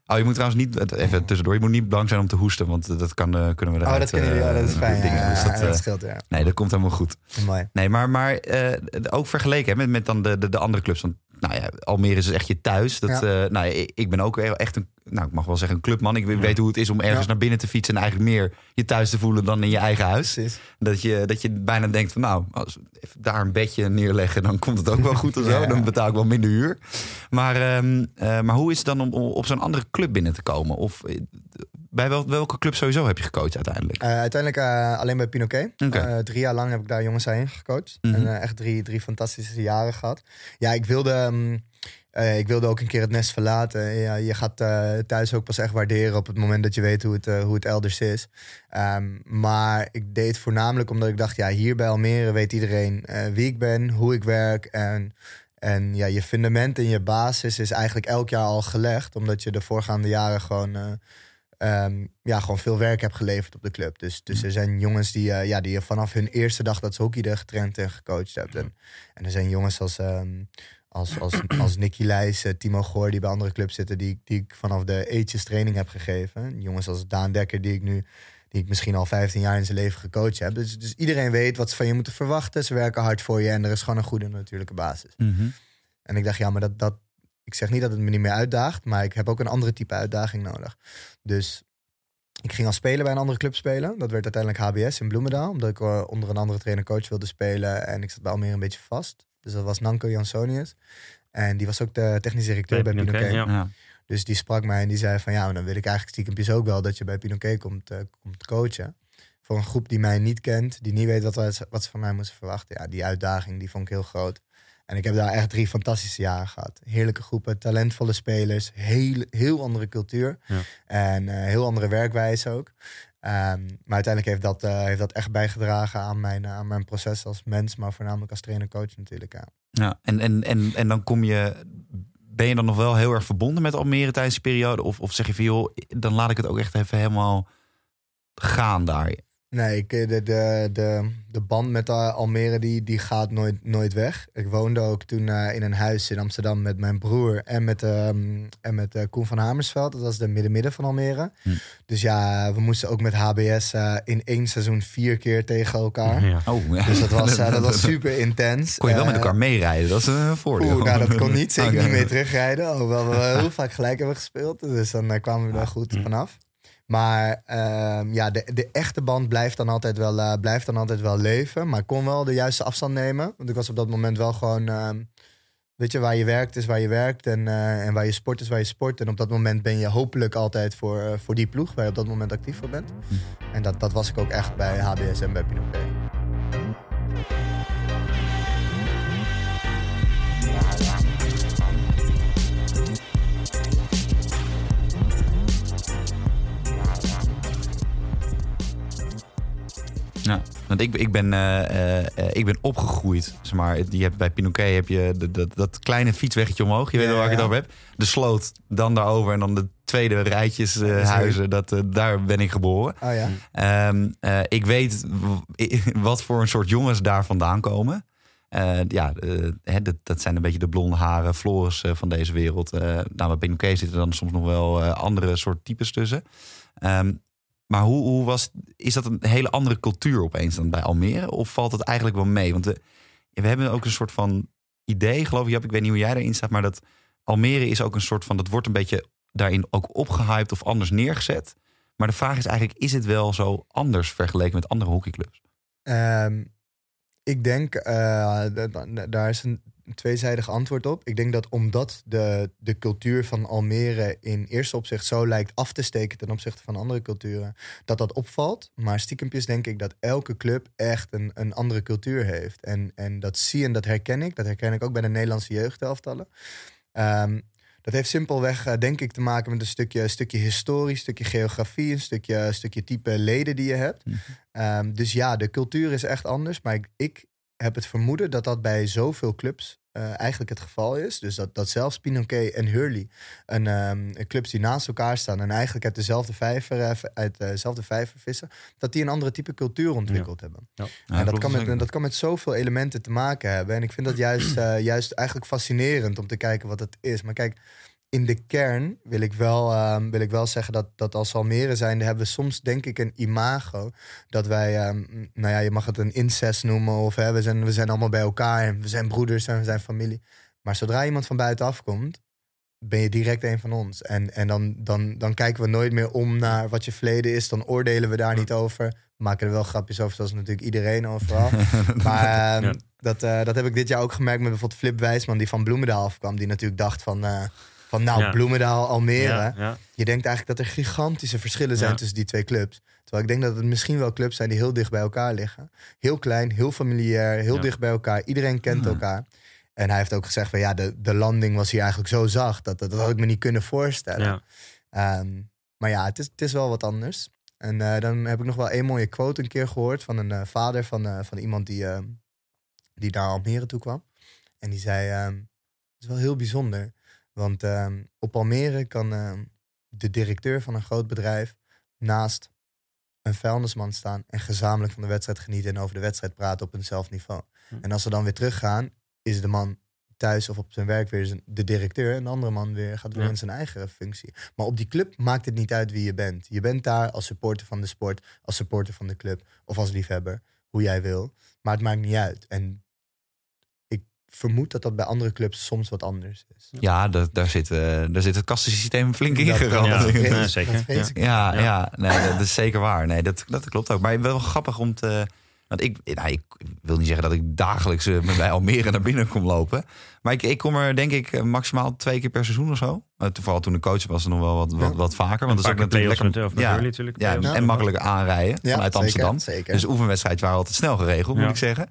Oh, je moet trouwens niet, even tussendoor, je moet niet bang zijn om te hoesten, want dat kan, eh, kunnen we Oh, eruit. dat kunnen jullie, eh, oh, dat is fijn. dingen. Ja, Dus dat, dat eh, scheelt, ja. nee, dat komt helemaal goed. Mooi. Nee, maar, maar eh, ook vergeleken hè, met, met dan de, de, de andere clubs. Want nou ja, Almere is dus echt je thuis. Dat, eh, nou, ik ben ook echt een, nou, ik mag wel zeggen, een clubman. Ik weet Ja. hoe het is om ergens Ja. naar binnen te fietsen en eigenlijk meer je thuis te voelen dan in je eigen huis. Precies. Dat je, dat je bijna denkt van nou, als even daar een bedje neerleggen, dan komt het ook wel goed of zo. [laughs] Ja. Dan betaal ik wel minder huur. Maar, ehm, eh, maar hoe is het dan om, om op zo'n andere club binnen te komen? Of eh, bij wel, welke club sowieso heb je gecoacht uiteindelijk? Eh, uiteindelijk alleen bij Pinoquet. Oké. Eh, drie jaar lang heb ik daar jongens heen gecoacht. Mhm. En echt drie, drie fantastische jaren gehad. Ja, ik wilde, ehm, eh, ik wilde ook een keer het nest verlaten. Ja, je gaat eh, thuis ook pas echt waarderen op het moment dat je weet hoe het, eh, hoe het elders is. Ehm, maar ik deed het voornamelijk omdat ik dacht, ja, hier bij Almere weet iedereen wie ik ben, hoe ik werk. En, en ja, je fundament en je basis is eigenlijk elk jaar al gelegd. Omdat je de voorgaande jaren gewoon... eh, ehm, ja, gewoon veel werk heb geleverd op de club. Dus, dus er zijn jongens die, eh, ja, die je vanaf hun eerste dag dat ze hockeyden getraind en gecoacht hebt. En, en er zijn jongens als, ehm, als, als, [clears throat] als Nicky Leijs, eh, Timo Goor, die bij andere clubs zitten, die, die ik vanaf de eetjes training heb gegeven. Jongens als Daan Dekker, die ik nu die ik misschien al 15 jaar in zijn leven gecoacht heb. Dus, dus iedereen weet wat ze van je moeten verwachten. Ze werken hard voor je en er is gewoon een goede natuurlijke basis. Mhm. En ik dacht, ja, maar dat, dat. Ik zeg niet dat het me niet meer uitdaagt, maar ik heb ook een andere type uitdaging nodig. Dus ik ging als speler bij een andere club spelen. Dat werd uiteindelijk HBS in Bloemendaal, omdat ik eh, onder een andere trainer-coach wilde spelen. En ik zat bij Almere een beetje vast. Dus dat was Nanko Jansonius. En die was ook de technische directeur bij Oké, Pinoquet. ja. Ja. Dus die sprak mij en die zei van ja, dan wil ik eigenlijk stiekempjes ook wel dat je bij Pinoquet komt, eh, komt coachen. Voor een groep die mij niet kent, die niet weet wat, wat ze van mij moesten verwachten. Ja, die uitdaging die vond ik heel groot. En ik heb daar echt drie fantastische jaren gehad. Heerlijke groepen, talentvolle spelers, heel, heel andere cultuur. Ja. En eh, heel andere werkwijze ook. Ehm, maar uiteindelijk heeft dat, eh, heeft dat echt bijgedragen aan mijn, aan mijn proces als mens, maar voornamelijk als trainer-coach natuurlijk. Ja. Ja, en, en, en, en dan kom je. Ben je dan nog wel heel erg verbonden met Almere tijdens die periode? Of, of zeg je van joh, dan laat ik het ook echt even helemaal gaan daar? Nee, ik, de, de, de, de band met uh, Almere die, die gaat nooit, nooit weg. Ik woonde ook toen uh, in een huis in Amsterdam met mijn broer en met, um, en met uh, Koen van Hamersveld. Dat was de midden-midden van Almere. Hm. Dus ja, we moesten ook met HBS in één seizoen vier keer tegen elkaar. Ja. Oh, ja. Dus dat was, [laughs] dat was super intens. Kon je wel met elkaar meerijden? Dat is een voordeel. Oeh, nou, dat kon niet. [laughs] Zeker okay. niet mee terugrijden. Hoewel we heel vaak gelijk hebben gespeeld. Dus dan kwamen we daar goed Hm. vanaf. Maar uh, ja, de, de echte band blijft dan, altijd wel, uh, blijft dan altijd wel leven. Maar ik kon wel de juiste afstand nemen. Want ik was op dat moment wel gewoon... Uh, weet je, waar je werkt is waar je werkt. En, eh, en waar je sport is waar je sport. En op dat moment ben je hopelijk altijd voor, eh, voor die ploeg... waar je op dat moment actief voor bent. Hm. En dat, dat was ik ook echt bij HBS en bij. Want ik, ik, ben, uh, uh, ik ben opgegroeid. Zeg maar, je hebt, bij Pinoquet heb je de, dat, dat kleine fietsweggetje omhoog. Je weet wel waar ik het over heb. De sloot, dan daarover en dan de tweede rijtjes uh, huizen. Dat, daar ben ik geboren. Oh, ja. um, ik weet wat voor een soort jongens daar vandaan komen. ja, hè, dat, dat, zijn een beetje de blonde haren, Floris van deze wereld. nou, bij Pinoquet zitten dan soms nog wel andere soort types tussen. Um, maar hoe, hoe was, is dat een hele andere cultuur opeens dan bij Almere? Of valt het eigenlijk wel mee? Want we, we hebben ook een soort van idee, geloof ik, ik weet niet hoe jij erin staat, maar dat Almere is ook een soort van, dat wordt een beetje daarin ook opgehyped of anders neergezet. Maar de vraag is eigenlijk, is het wel zo anders vergeleken met andere hockeyclubs? Um, ik denk, uh, daar is een tweezijdig antwoord op. Ik denk dat omdat de, de cultuur van Almere in eerste opzicht zo lijkt af te steken ten opzichte van andere culturen, dat dat opvalt. Maar stiekempjes denk ik dat elke club echt een, een andere cultuur heeft. En, en dat zie en dat herken ik. Dat herken ik ook bij de Nederlandse jeugdelftallen. Um, dat heeft simpelweg, uh, denk ik, te maken met een stukje, een stukje historie, een stukje geografie, een stukje, een stukje type leden die je hebt. Mm -hmm. um, dus ja, de cultuur is echt anders. Maar ik, ik heb het vermoeden dat dat bij zoveel clubs uh, eigenlijk het geval is. Dus dat, dat zelfs Pinoquet en Hurley, een, um, een clubs die naast elkaar staan en eigenlijk uit dezelfde vijver, uh, uit dezelfde vijver vissen, dat die een andere type cultuur ontwikkeld ja. hebben. Ja. Ja, en dat kan, met, dat kan met zoveel elementen te maken hebben. En ik vind dat juist, uh, juist eigenlijk fascinerend om te kijken wat het is. Maar kijk, in de kern wil ik wel, uh, wil ik wel zeggen dat, dat als Almere zijn, hebben we soms denk ik een imago. Dat wij, um, nou ja, je mag het een incest noemen. Of hè, we, zijn, we zijn allemaal bij elkaar en we zijn broeders en we zijn familie. Maar zodra iemand van buitenaf komt, ben je direct een van ons. En, en dan, dan, dan kijken we nooit meer om naar wat je verleden is. Dan oordelen we daar niet over. We maken er wel grapjes over, zoals natuurlijk iedereen overal. [laughs] maar ja. dat, uh, dat heb ik dit jaar ook gemerkt met bijvoorbeeld Flip Wijsman, die van Bloemendaal afkwam. Die natuurlijk dacht van... Van nou, ja. Bloemendaal, Almere. Ja. Je denkt eigenlijk dat er gigantische verschillen zijn tussen die twee clubs. Terwijl ik denk dat het misschien wel clubs zijn die heel dicht bij elkaar liggen. Heel klein, heel familiair, heel dicht bij elkaar. Iedereen kent elkaar. En hij heeft ook gezegd van ja, de, de landing was hier eigenlijk zo zacht. Dat, dat, dat had ik me niet kunnen voorstellen. Um, maar ja, het is, het is wel wat anders. En uh, dan heb ik nog wel één mooie quote een keer gehoord van een uh, vader van, uh, van iemand die, die naar Almere toe kwam. En die zei, um, het is wel heel bijzonder. Want uh, op Almere kan uh, de directeur van een groot bedrijf naast een vuilnisman staan en gezamenlijk van de wedstrijd genieten en over de wedstrijd praten op eenzelfde niveau. Hm. En als ze dan weer teruggaan, is de man thuis of op zijn werk weer de directeur en de andere man weer gaat weer ja. in zijn eigen functie. Maar op die club maakt het niet uit wie je bent. Je bent daar als supporter van de sport, als supporter van de club of als liefhebber, hoe jij wil. Maar het maakt niet uit. En vermoed dat dat bij andere clubs soms wat anders is. Ja, dat, daar, zit, uh, daar zit het kastensysteem flink in. Ja, ja, zeker. Ja, ja, ja. nee, dat is zeker waar. Nee, dat, dat klopt ook. Maar wel grappig om te... Want ik, nou, ik wil niet zeggen dat ik dagelijks uh, bij Almere naar binnen kom lopen. Maar ik, ik kom er denk ik maximaal twee keer per seizoen of zo. Uh, vooral toen de coach was er nog wel wat, wat, wat vaker. Want dat is ook natuurlijk lekker. Met, ja, natuurlijk. Ja, en makkelijk aanrijden ja, vanuit zeker, Amsterdam. Zeker. Dus oefenwedstrijd waren altijd snel geregeld, moet ik zeggen.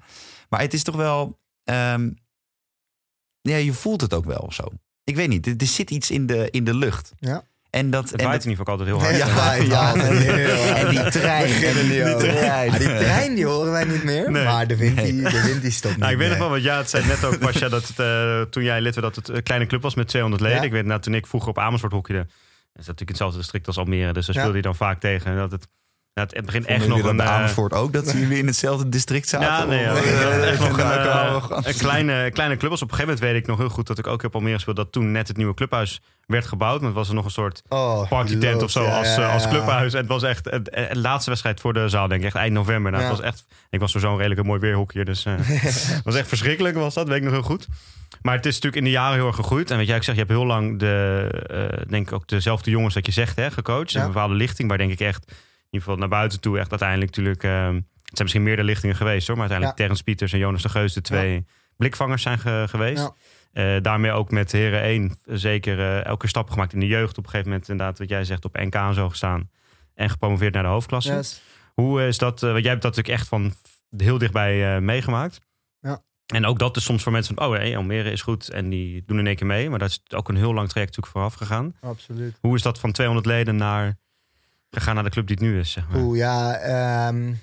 Maar het is toch wel... Um, ja, je voelt het ook wel of zo. Ik weet niet, er, er zit iets in de, in de lucht. Ja. En, dat, Het en, waait dat, in ieder geval altijd heel hard. Ja, ja, ja. en die trein. Niet die trein. Die trein die horen wij niet meer. Nee. Maar de wind, die, de wind die stopt niet Nou, ik weet nog wel, want ja, het zei net ook, Pasja, dat het, eh, toen jij lid werd, dat het een kleine club was met 200 leden. Ja. Ik weet, nou, toen ik vroeger op Amersfoort hockeyde, is dat natuurlijk hetzelfde district als Almere, dus daar Ja. speelde je dan vaak tegen. En dat het, nou, het, begint echt nog een... eh, Amersfoort ook, dat ze jullie in hetzelfde district zaten? ja, nee, ja, Of, eh, echt nog een, arrogant? een kleine, kleine club was. Op een gegeven moment weet ik nog heel goed dat ik ook heb Almere gespeeld, dat toen net het nieuwe clubhuis werd gebouwd. Maar het was er nog een soort Oh, partytent of zo ja, als, ja, als clubhuis. En het was echt het, laatste wedstrijd voor de zaal, denk ik. Echt eind november. Nou, het was echt, ik was sowieso een redelijk mooi weerhockeyer. Dus eh, [laughs] het was echt verschrikkelijk, was dat. Weet ik nog heel goed. Maar het is natuurlijk in de jaren heel erg gegroeid. En weet jij, ik zeg, je hebt heel lang de, denk ik ook dezelfde jongens dat je zegt, hè, gecoacht. Een bepaalde lichting, waar denk ik echt, ieder geval naar buiten toe, echt uiteindelijk natuurlijk... eh, het zijn misschien meerdere lichtingen geweest hoor. Maar uiteindelijk Terrence Pieters en Jonas de Geus, de twee blikvangers zijn ge- geweest. Eh, daarmee ook met Heren 1 zeker eh, elke stap gemaakt in de jeugd. Op een gegeven moment inderdaad, wat jij zegt, op NK en zo gestaan. En gepromoveerd naar de hoofdklasse. Yes. Hoe is dat? eh, want jij hebt dat natuurlijk echt van heel dichtbij eh, meegemaakt. Ja. En ook dat is soms voor mensen van, oh hey, Almere is goed. En die doen in één keer mee. Maar dat is ook een heel lang traject natuurlijk vooraf gegaan. Absoluut. Hoe is dat van 200 leden naar gegaan naar de club die het nu is? Zeg maar. Oeh, ja. ehm,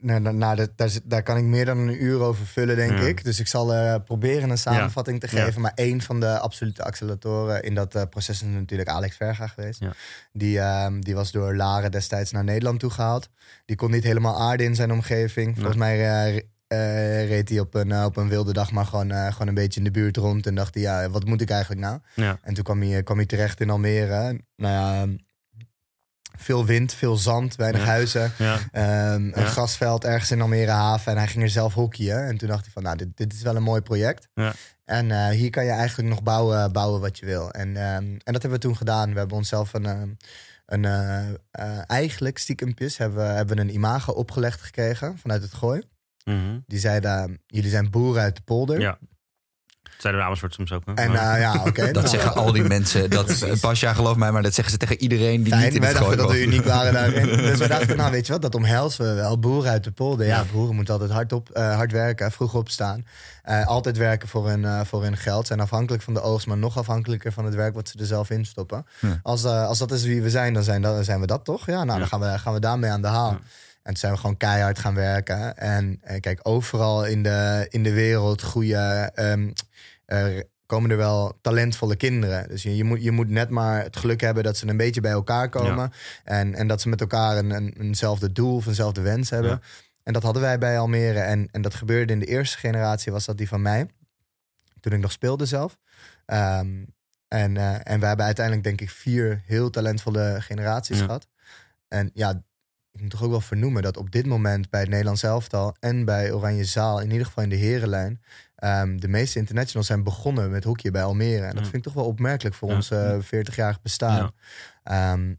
nou, nou, nou, dat- daar, daar kan ik meer dan een uur over vullen, denk Ja. ik. Dus ik zal eh, proberen een samenvatting te Ja. geven. Maar één van de absolute acceleratoren in dat eh, proces is natuurlijk Alex Verga geweest. Die, ehm, die was door Laren destijds naar Nederland toegehaald. Die kon niet helemaal aarden in zijn omgeving. Volgens mij eh, reed hij op een, op een wilde dag maar gewoon, gewoon een beetje in de buurt rond. En dacht hij, ja, wat moet ik eigenlijk nou? Ja. En toen kwam hij, kwam hij terecht in Almere. Nou ja, veel wind, veel zand, weinig Ja. huizen. Ja. Ehm, een grasveld ergens in Almere Haven. En hij ging er zelf hockeyen. En toen dacht hij van, nou, dit, dit is wel een mooi project. Ja. En eh, hier kan je eigenlijk nog bouwen, bouwen wat je wil. En, ehm, en dat hebben we toen gedaan. We hebben onszelf een... ehm, een eh, eigenlijk stiekempjes hebben we, hebben we een imago opgelegd gekregen vanuit het gooi. Mhm. Die zeiden, jullie zijn boeren uit de polder. Ja. Dat zeiden we Amersfoort soms ook. hè? En eh, ja, oké. [laughs] Dat nou, zeggen al die mensen. Dat, [laughs] Pasja, geloof mij, maar dat zeggen ze tegen iedereen die Fijn, niet in wij het dachten dat we uniek waren daarin. [laughs] Dus we dachten, nou weet je wat, dat omhelzen we wel. Boeren uit de polder. Ja, Ja. boeren moeten altijd hard, op, eh, hard werken, vroeg opstaan. Eh, altijd werken voor hun, eh, voor hun geld. Zijn afhankelijk van de oogst, maar nog afhankelijker van het werk wat ze er zelf in stoppen. Ja. Als, eh, als dat is wie we zijn, dan zijn, dan zijn we dat toch? Ja, nou Ja. dan gaan we, gaan we daarmee aan de haal. Ja. En toen zijn we gewoon keihard gaan werken. En eh, kijk, overal in de, in de wereld goede, ehm, komen er wel talentvolle kinderen. Dus je, je, moet, je moet net maar het geluk hebben dat ze een beetje bij elkaar komen. En, en dat ze met elkaar een, een, eenzelfde doel of eenzelfde wens hebben. Ja. En dat hadden wij bij Almere. En, en dat gebeurde in de eerste generatie, was dat die van mij. Toen ik nog speelde zelf. Ehm, en, eh, en we hebben uiteindelijk denk ik vier heel talentvolle generaties Ja. gehad. En ja, ik moet toch ook wel vernoemen dat op dit moment bij het Nederlands elftal en bij Oranje Zaal, in ieder geval in de herenlijn, ehm, de meeste internationals zijn begonnen met hockey bij Almere. En dat Ja. vind ik toch wel opmerkelijk voor Ja. ons eh 40-jarig bestaan. Ehm,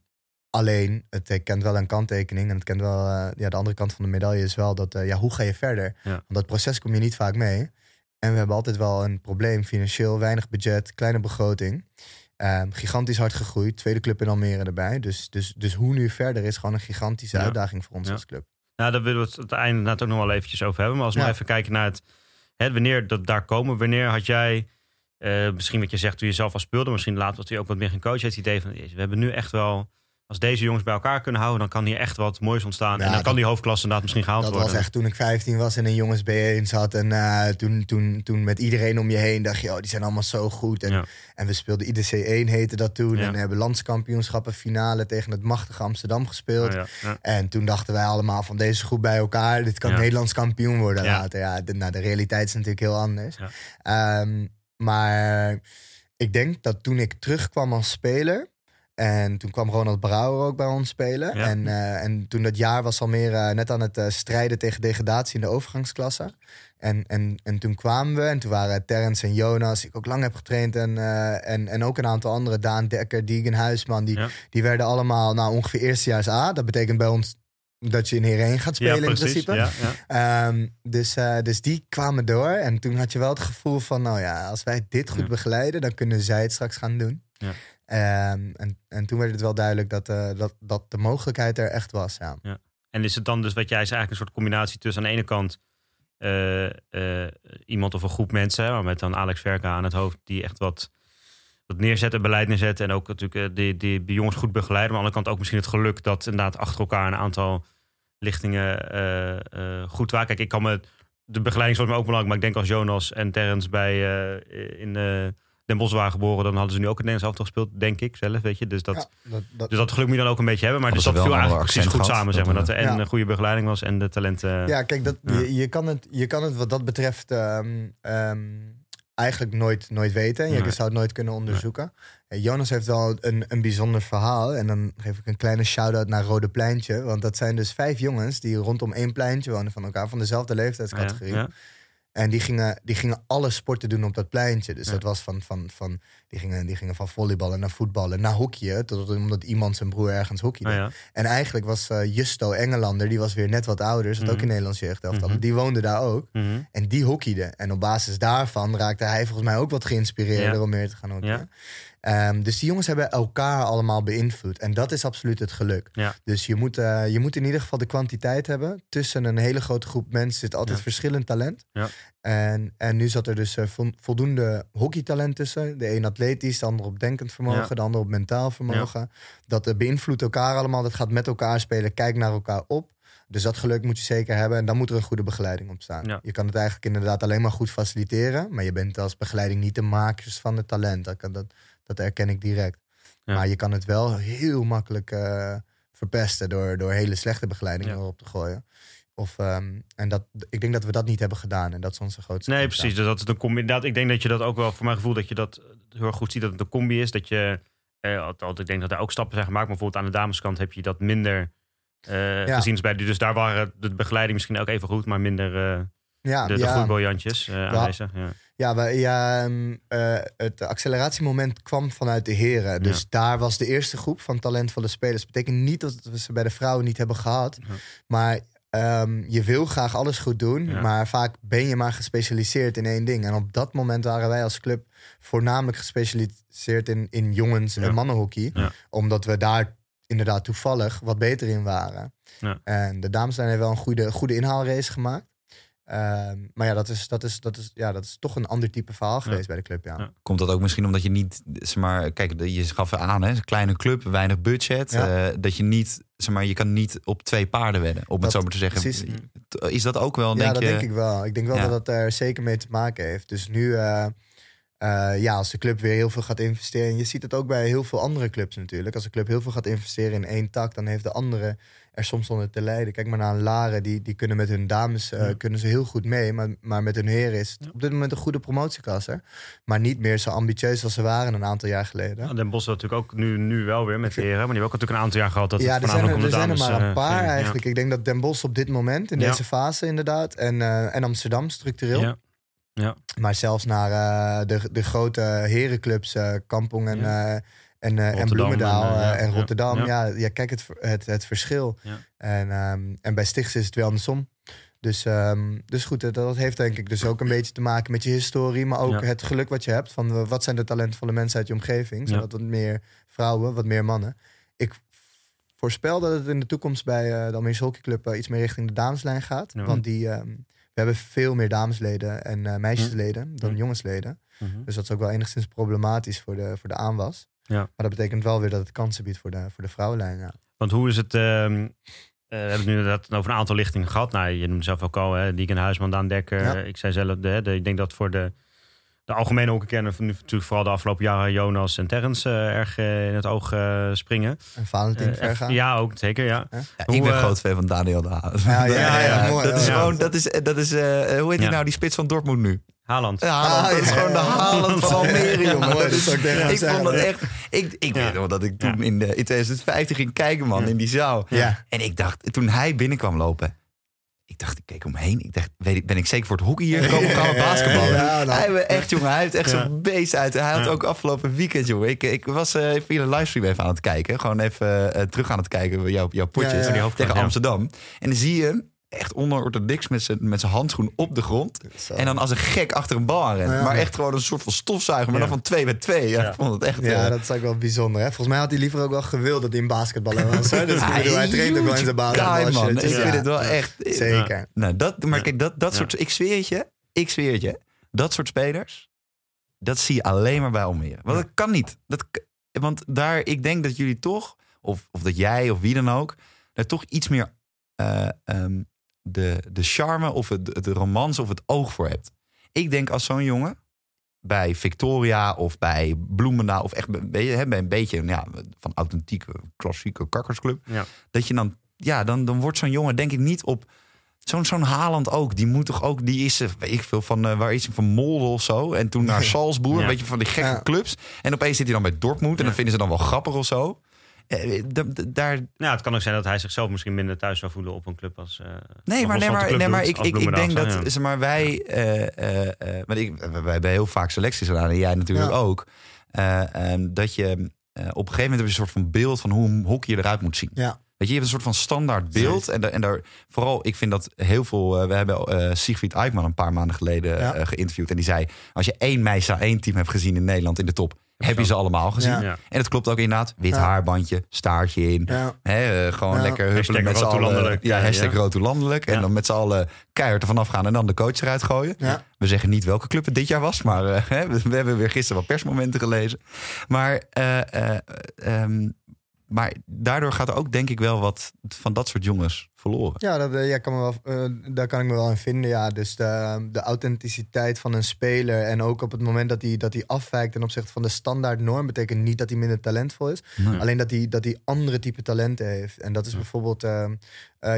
alleen, het eh, kent wel een kanttekening. En het kent wel, eh, ja, de andere kant van de medaille is wel dat, eh, ja, hoe ga je verder? Want dat proces kom je niet vaak mee. En we hebben altijd wel een probleem, financieel, weinig budget, kleine begroting. Ehm, gigantisch hard gegroeid, tweede club in Almere erbij. Dus, dus, dus hoe nu verder is gewoon een gigantische uitdaging voor ons als club. Nou, daar willen we het aan het einde inderdaad ook nog wel eventjes over hebben. Maar als we even kijken naar het, wanneer dat daar komen. Wanneer had jij, eh, misschien wat je zegt toen je zelf al speelde, misschien later wat je ook wat meer ging coachen, het idee van, we hebben nu echt wel, als deze jongens bij elkaar kunnen houden, dan kan hier echt wat moois ontstaan. Ja, en dan kan dat- die hoofdklasse inderdaad misschien gehaald Dat worden. was echt toen ik 15 was en een jongens B1 zat. En eh, toen, toen, toen met iedereen om je heen dacht je, oh, die zijn allemaal zo goed. En, Ja. en we speelden IDC 1 heette dat toen. Ja. En hebben landskampioenschappen finale tegen het machtige Amsterdam gespeeld. En toen dachten wij allemaal van deze groep bij elkaar, dit kan. Nederlands kampioen worden later. Ja, de, nou, de realiteit is natuurlijk heel anders. Ehm, maar ik denk dat toen ik terugkwam als speler. En toen kwam Ronald Brouwer ook bij ons spelen. Ja. En, eh, en toen dat jaar was Almere net aan het eh, strijden tegen degradatie in de overgangsklasse. En, en, en toen kwamen we en toen waren Terrence en Jonas, die ik ook lang heb getraind. En, eh, en, en ook een aantal andere, Daan Dekker, Deegan Huisman. Die, Ja. die werden allemaal nou, ongeveer eerstejaars A. Dat betekent bij ons dat je in Heren gaat spelen Ja, in principe. Ja, ja. Ehm, dus, eh, dus die kwamen door. En toen had je wel het gevoel van, nou ja, als wij dit goed begeleiden, dan kunnen zij het straks gaan doen. Ja. Ehm, en, en toen werd het wel duidelijk dat, eh, dat, dat de mogelijkheid er echt was. Ja. En is het dan dus wat jij zei, eigenlijk een soort combinatie tussen aan de ene kant eh, eh, iemand of een groep mensen, maar met dan Alex Verka aan het hoofd, die echt wat, dat neerzetten, beleid neerzetten. En ook natuurlijk die, die, jongens goed begeleiden. Maar aan de andere kant ook misschien het geluk dat inderdaad achter elkaar een aantal lichtingen goed waren. Kijk, ik kan me. De begeleiding voor mij ook belangrijk. Maar ik denk als Jonas en Terrence bij in Den Bosch waren geboren, dan hadden ze nu ook het Nederlands elftal gespeeld, denk ik zelf, weet je. Dus dat, Ja, dat, dat, dus dat geluk moet je dan ook een beetje hebben. Maar dus dat viel eigenlijk precies goed samen, zeg maar. Dat er en een goede begeleiding was en de talenten. ja, kijk, dat, Ja. Je, je, kan het, je kan het wat dat betreft ehm, eigenlijk nooit, nooit weten. Je Nee. zou het nooit kunnen onderzoeken. Jonas heeft wel een, een bijzonder verhaal. En dan geef ik een kleine shout-out naar Rode Pleintje. Want dat zijn dus vijf jongens die rondom één pleintje wonen van elkaar. Van dezelfde leeftijdscategorie. Ja, ja. En die gingen, die gingen alle sporten doen op dat pleintje. Dus Ja. dat was van, van, van die, gingen, die gingen van volleyballen naar voetballen, naar hockeyen. Tot, omdat iemand zijn broer ergens hockeyde. Ah, ja. En eigenlijk was eh, Justo Engelander, die was weer net wat ouder. Zat ook Mhm. in Nederlands jeugdelftal. Mhm. Die woonde daar ook. Mhm. En die hockeyde. En op basis daarvan raakte hij volgens mij ook wat geïnspireerd Ja. om meer te gaan hockeyen. Ehm, dus die jongens hebben elkaar allemaal beïnvloed. En dat is absoluut het geluk. Ja. Dus je moet, eh, je moet in ieder geval de kwantiteit hebben. Tussen een hele grote groep mensen zit altijd Ja. verschillend talent. Ja. En, en nu zat er dus eh, vol- voldoende hockeytalent tussen. De een atletisch, de ander op denkend vermogen, de ander op mentaal vermogen. Dat eh, beïnvloedt elkaar allemaal. Dat gaat met elkaar spelen. Kijk naar elkaar op. Dus dat geluk moet je zeker hebben. En dan moet er een goede begeleiding op staan. Ja. Je kan het eigenlijk inderdaad alleen maar goed faciliteren. Maar je bent als begeleiding niet de makers van het talent. Dat, kan, dat, dat erken ik direct. Ja. Maar je kan het wel heel makkelijk eh, verpesten door, door hele slechte begeleiding Ja. erop te gooien. Of, ehm, en dat, ik denk dat we dat niet hebben gedaan. En dat is onze grootste. Nee, precies. Dus dat is een combi. Inderdaad, ik denk dat je dat ook wel, voor mijn gevoel, dat je dat heel erg goed ziet dat het een combi is. Dat je, eh, altijd, ik denk dat er ook stappen zijn gemaakt, maar bijvoorbeeld aan de dameskant heb je dat minder eh, Ja. gezien. bij, dus daar waren de begeleiding misschien ook even goed, maar minder eh, Ja, de, de ja. eh, aanwezig. Ja. Ja, we, ja ehm, eh, het acceleratiemoment kwam vanuit de heren. Dus daar was de eerste groep van talentvolle spelers. Dat betekent niet dat we ze bij de vrouwen niet hebben gehad. Ja. Maar ehm, je wil graag alles goed doen. Ja. Maar vaak ben je maar gespecialiseerd in één ding. En op dat moment waren wij als club voornamelijk gespecialiseerd in, in jongens- en mannenhockey. Omdat we daar inderdaad toevallig wat beter in waren. Ja. En de dames zijn wel een goede, goede inhaalrace gemaakt. Ehm, maar ja, dat is, dat, is, dat, is, ja, dat is toch een ander type verhaal geweest bij de club. Ja. Ja. Komt dat ook misschien omdat je niet, zeg maar, kijk, je gaf aan, hè, een kleine club, weinig budget. Ja. eh, dat je niet, zeg maar, je kan niet op twee paarden wedden, om Dat- het zo maar te zeggen. precies. Is dat ook wel, Ja, denk dat je? denk ik wel. Ik denk wel Ja. dat dat er zeker mee te maken heeft. Dus nu, eh, eh, ja, als de club weer heel veel gaat investeren. En je ziet het ook bij heel veel andere clubs natuurlijk. Als de club heel veel gaat investeren in één tak, dan heeft de andere er soms onder te lijden. Kijk maar naar een Laren, die, die kunnen met hun dames eh, Ja. kunnen ze heel goed mee. Maar, maar met hun heren is het op dit moment een goede promotieklasse. Maar niet meer zo ambitieus als ze waren een aantal jaar geleden. Ja, Den Bosch had natuurlijk ook nu, nu wel weer met de heren, maar die hebben ook natuurlijk een aantal jaar gehad dat ja, het er zijn er, voornamelijk er zijn er dames, maar een eh, paar. Ja. eigenlijk. Ik denk dat Den Bosch op dit moment, in Ja. deze fase inderdaad, en, eh, en Amsterdam structureel. Ja. Maar zelfs naar de, de grote herenclubs, Kampong en, Ja. En, eh, en Bloemendaal en, en, eh, ja, en ja, Rotterdam. ja. Ja, kijk het, het, het verschil. En, ehm, en bij Stichts is het wel andersom. Dus, ehm, dus goed, dat, dat heeft denk ik dus ook een beetje te maken met je historie, maar ook het geluk wat je hebt. Van eh, wat zijn de talentvolle mensen uit je omgeving? Zijn Ja. dat wat meer vrouwen, wat meer mannen? Ik voorspel dat het in de toekomst bij eh de Almeerse Hockeyclub eh, iets meer richting de dameslijn gaat. Want die, ehm, we hebben veel meer damesleden en eh, meisjesleden dan jongensleden. Mhm. Dus dat is ook wel enigszins problematisch voor de, voor de aanwas. Ja. Maar dat betekent wel weer dat het kansen biedt voor de, voor de vrouwenlijn. Ja. Want hoe is het? eh, we hebben het nu inderdaad over een aantal lichtingen gehad. Nou, je noemde zelf ook al, hè, Dieken Huisman, Daan Dekker. Ja. Ik zei zelf, de, de- ik denk dat voor de, de algemene hockeykenner, van nu natuurlijk vooral de afgelopen jaren Jonas en Terrence eh, erg eh, in het oog eh, springen. En Valentin Vergaan. ja, ook zeker, ja. Ja, Hoe, ik ben groot fan van Daniel de Haas. Ja, ja, [laughs] ja, mooi, dat is gewoon, dat is, dat is eh, hoe heet die Ja. nou, die spits van Dortmund nu? Haaland. Ja, Haaland, Ah, dat is gewoon de. Haaland van [laughs] Almere, jongen. Dat is, ik vond dat echt... Ik, ik Ja. weet nog dat ik toen Ja. in, de, in 2015 ging kijken, man, Ja. in die zaal. Ja. En ik dacht, toen hij binnenkwam lopen... Ik dacht, ik keek omheen. Ik dacht, weet ik, ben ik zeker voor het hockey hier gaan we [laughs] basketballen? Ja, nou. hij, heeft echt, jongen, hij heeft echt Ja. zo'n beest uit. Hij had Ja. ook afgelopen weekend, jongen. Ik, ik was eh via de livestream even aan het kijken. Gewoon even eh, terug aan het kijken, jouw, jouw potjes. Tegen ja. Amsterdam. En dan zie je hem echt onorthodox met zijn met zijn handschoen op de grond. Zo. En dan als een gek achter een bal aan rennen. Ja. Maar echt gewoon een soort van stofzuiger, maar Ja. dan van twee bij twee. Ja, Ja. Ik vond het echt... Ja, eh, dat is ook wel bijzonder. Hè? Volgens mij had hij liever ook wel gewild dat hij een basketballer was. Hè? Dus bedoel, hij traint ook wel in zijn basketbal. man. Ik vind het wel echt... Zeker. Nou, dat, maar kijk, dat, dat Ja. soort... Ik zweer het je, ik zweer het je. Dat soort spelers, dat zie je alleen maar bij Almere. Want Ja. dat kan niet. Dat, want daar, ik denk dat jullie toch, of, of dat jij of wie dan ook, daar toch iets meer eh, ehm, de, de charme of het, de romance of het oog voor hebt. Ik denk als zo'n jongen bij Victoria of bij Bloemendaal of echt bij, bij een beetje ja, van authentieke klassieke kakkersclub, Ja. dat je dan, ja, dan, dan wordt zo'n jongen denk ik niet op Zo'n zo'n Haaland ook, die moet toch ook, die is, weet ik veel, van eh, waar is hij, van Molde of zo. En toen naar [laughs] Salzburg, Ja. weet je, van die gekke Ja. clubs. En opeens zit hij dan bij Dortmund en Ja. dan vinden ze dan wel grappig of zo. Eh, d- daar, Nou, het kan ook zijn dat hij zichzelf misschien minder thuis zou voelen op een club als. eh, Nee, maar, als nee, maar, club nee, maar doet, ik, ik, ik denk dat ja. zeg maar, wij, eh, eh, eh, want ik, wij hebben heel vaak selecties gedaan en jij natuurlijk Ja. ook. Eh, ehm, dat je eh, op een gegeven moment heb je een soort van beeld van hoe een hockey eruit moet zien. Ja. Weet je, je hebt een soort van standaard beeld. En, en daar, vooral, ik vind dat heel veel. eh, we hebben eh Siegfried Eikman een paar maanden geleden Ja. eh, geïnterviewd. En die zei: Als je één Meisa één team hebt gezien in Nederland in de top, heb je ze allemaal gezien. En het klopt ook inderdaad. Wit Ja. haarbandje, staartje in. Eh, gewoon Ja. lekker huppelen met z'n allen. Ja, hashtag ja. roodtoelandelijk. En Ja. dan met z'n allen keihard ervan afgaan en dan de coach eruit gooien. Ja. We zeggen niet welke club het dit jaar was, maar eh, [laughs] hè, we, we hebben weer gisteren wat persmomenten gelezen. Maar, eh, eh, ehm, maar daardoor gaat er ook denk ik wel wat van dat soort jongens verloren. Ja, dat, eh, ja kan me wel, eh, daar kan ik me wel in vinden. Ja. Dus de, de authenticiteit van een speler. En ook op het moment dat hij, dat hij afwijkt ten opzichte van de standaard norm, betekent niet dat hij minder talentvol is. Nee. Alleen dat hij, dat hij andere type talenten heeft. En dat is bijvoorbeeld. eh,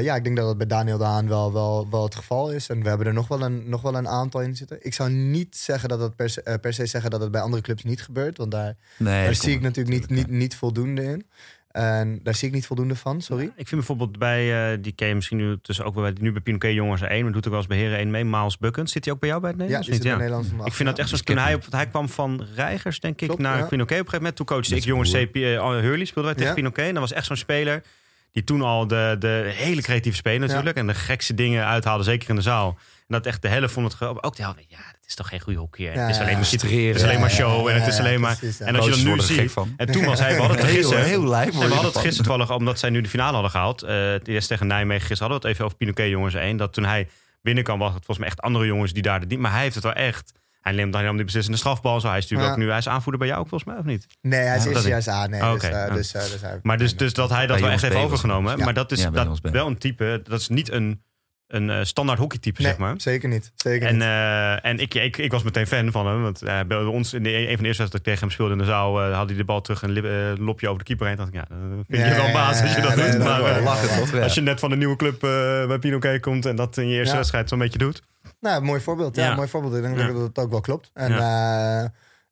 ja, ik denk dat dat bij Daniel de Haan wel, wel, wel het geval is. En we hebben er nog wel een, nog wel een aantal in zitten. Ik zou niet zeggen dat dat per se, per se zeggen dat het bij andere clubs niet gebeurt. Want daar, Nee, daar zie ik natuurlijk niet, niet, natuurlijk, niet voldoende in. En daar zie ik niet voldoende van, sorry. Ik vind bijvoorbeeld bij, eh, die ken je misschien nu tussen ook wel bij, nu bij Pinoquet Jongens 1, maar doet ook wel eens bij Heren 1 mee, Miles Buckens. Zit hij ook bij jou bij het Ja, die Nederlands? zit? Nederland vandaag. Ik vind dat echt zo. Dus Toen hij, op, hij kwam van Reigers, denk ik, Klopt, naar ja. Pinoquet op een gegeven moment. Toen coachte ik jongens. CP, eh, Hurley, speelden wij tegen Ja. Pinoquet. En dat was echt zo'n speler die toen al de, de hele creatieve speler natuurlijk. En de gekste dingen uithaalde, zeker in de zaal. En dat echt de helft vond het geweldig. Ook de helft, ja, dat is toch geen goede hockeyer. Ja, het is alleen ja. maar, het is alleen maar Ja, ja, show ja, en het is alleen maar... precies, ja. En als je dan Coaches nu ziet... En toen was hij, we hadden het er Heel, gisteren... heel lijp we hadden het gisteren toevallig, omdat zij nu de finale hadden gehaald. eh het eerst tegen Nijmegen gisteren hadden we het even over Pinoquet jongens 1. Dat toen hij binnenkwam, was het volgens mij echt andere jongens die daar de die- Maar hij heeft het wel echt. Hij neemt dan die beslissende strafbal. Zo. Hij is natuurlijk Ja. ook nu. Hij is aanvoerder bij jou ook volgens mij, of niet? Nee, hij is Ja, eerst dat juist aan. Nee, Oh, dus, oké, eh, ja. dus, eh, dus hij- Maar dus, dus dat hij dat Bij wel echt heeft het overgenomen. Ja. Maar dat is dat, wel een type. Dat is niet een, een eh, standaard hockeytype, Nee, zeg maar. zeker niet. Zeker En, niet. eh, en ik, ik, ik was meteen fan van hem. Want eh, bij ons, in de, een van de eerste wedstrijden dat ik tegen hem speelde in de zaal, had hij de bal terug en lip, lopje over de keeper heen. dacht ik, ja, vind je Ja, wel baas als je dat ja, doet. Maar wel lachen, toch? Ja. als je net van een nieuwe club bij Pinoquet komt en dat in je eerste wedstrijd zo'n beetje doet. Nou, mooi voorbeeld. Ja, mooi voorbeeld. Ik denk dat het ook wel klopt. En,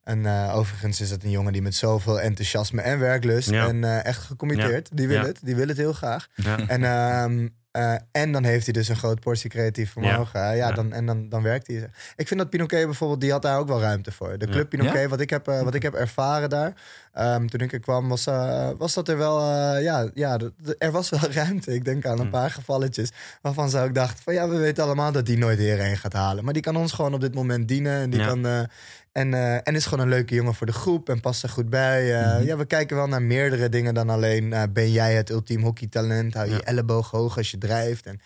en overigens is het een jongen die met zoveel enthousiasme en werklust Ja. en echt gecommitteerd. Die wil Ja. het. Die wil het heel graag. En, ehm, eh, en dan heeft hij dus een groot portie creatief vermogen. Ja, ja, Ja. Dan, en dan, dan werkt hij. Ik vind dat Pinoquet bijvoorbeeld, die had daar ook wel ruimte voor. De Ja. club Pinoquet, wat, ik heb, eh, wat ik heb ervaren daar, ehm, toen ik er kwam, was, eh, was dat er wel, eh, ja, ja, er was wel [laughs] ruimte. Ik denk aan een Hm. paar gevalletjes waarvan zou ik dacht van ja, we weten allemaal dat die nooit hier heen gaat halen. Maar die kan ons gewoon op dit moment dienen. En die Ja. kan... en, eh, en is gewoon een leuke jongen voor de groep en past er goed bij. Eh, Mhm. Ja, we kijken wel naar meerdere dingen dan alleen... eh, ben jij het ultiem hockeytalent? Hou je Ja. elleboog hoog als je drijft? En,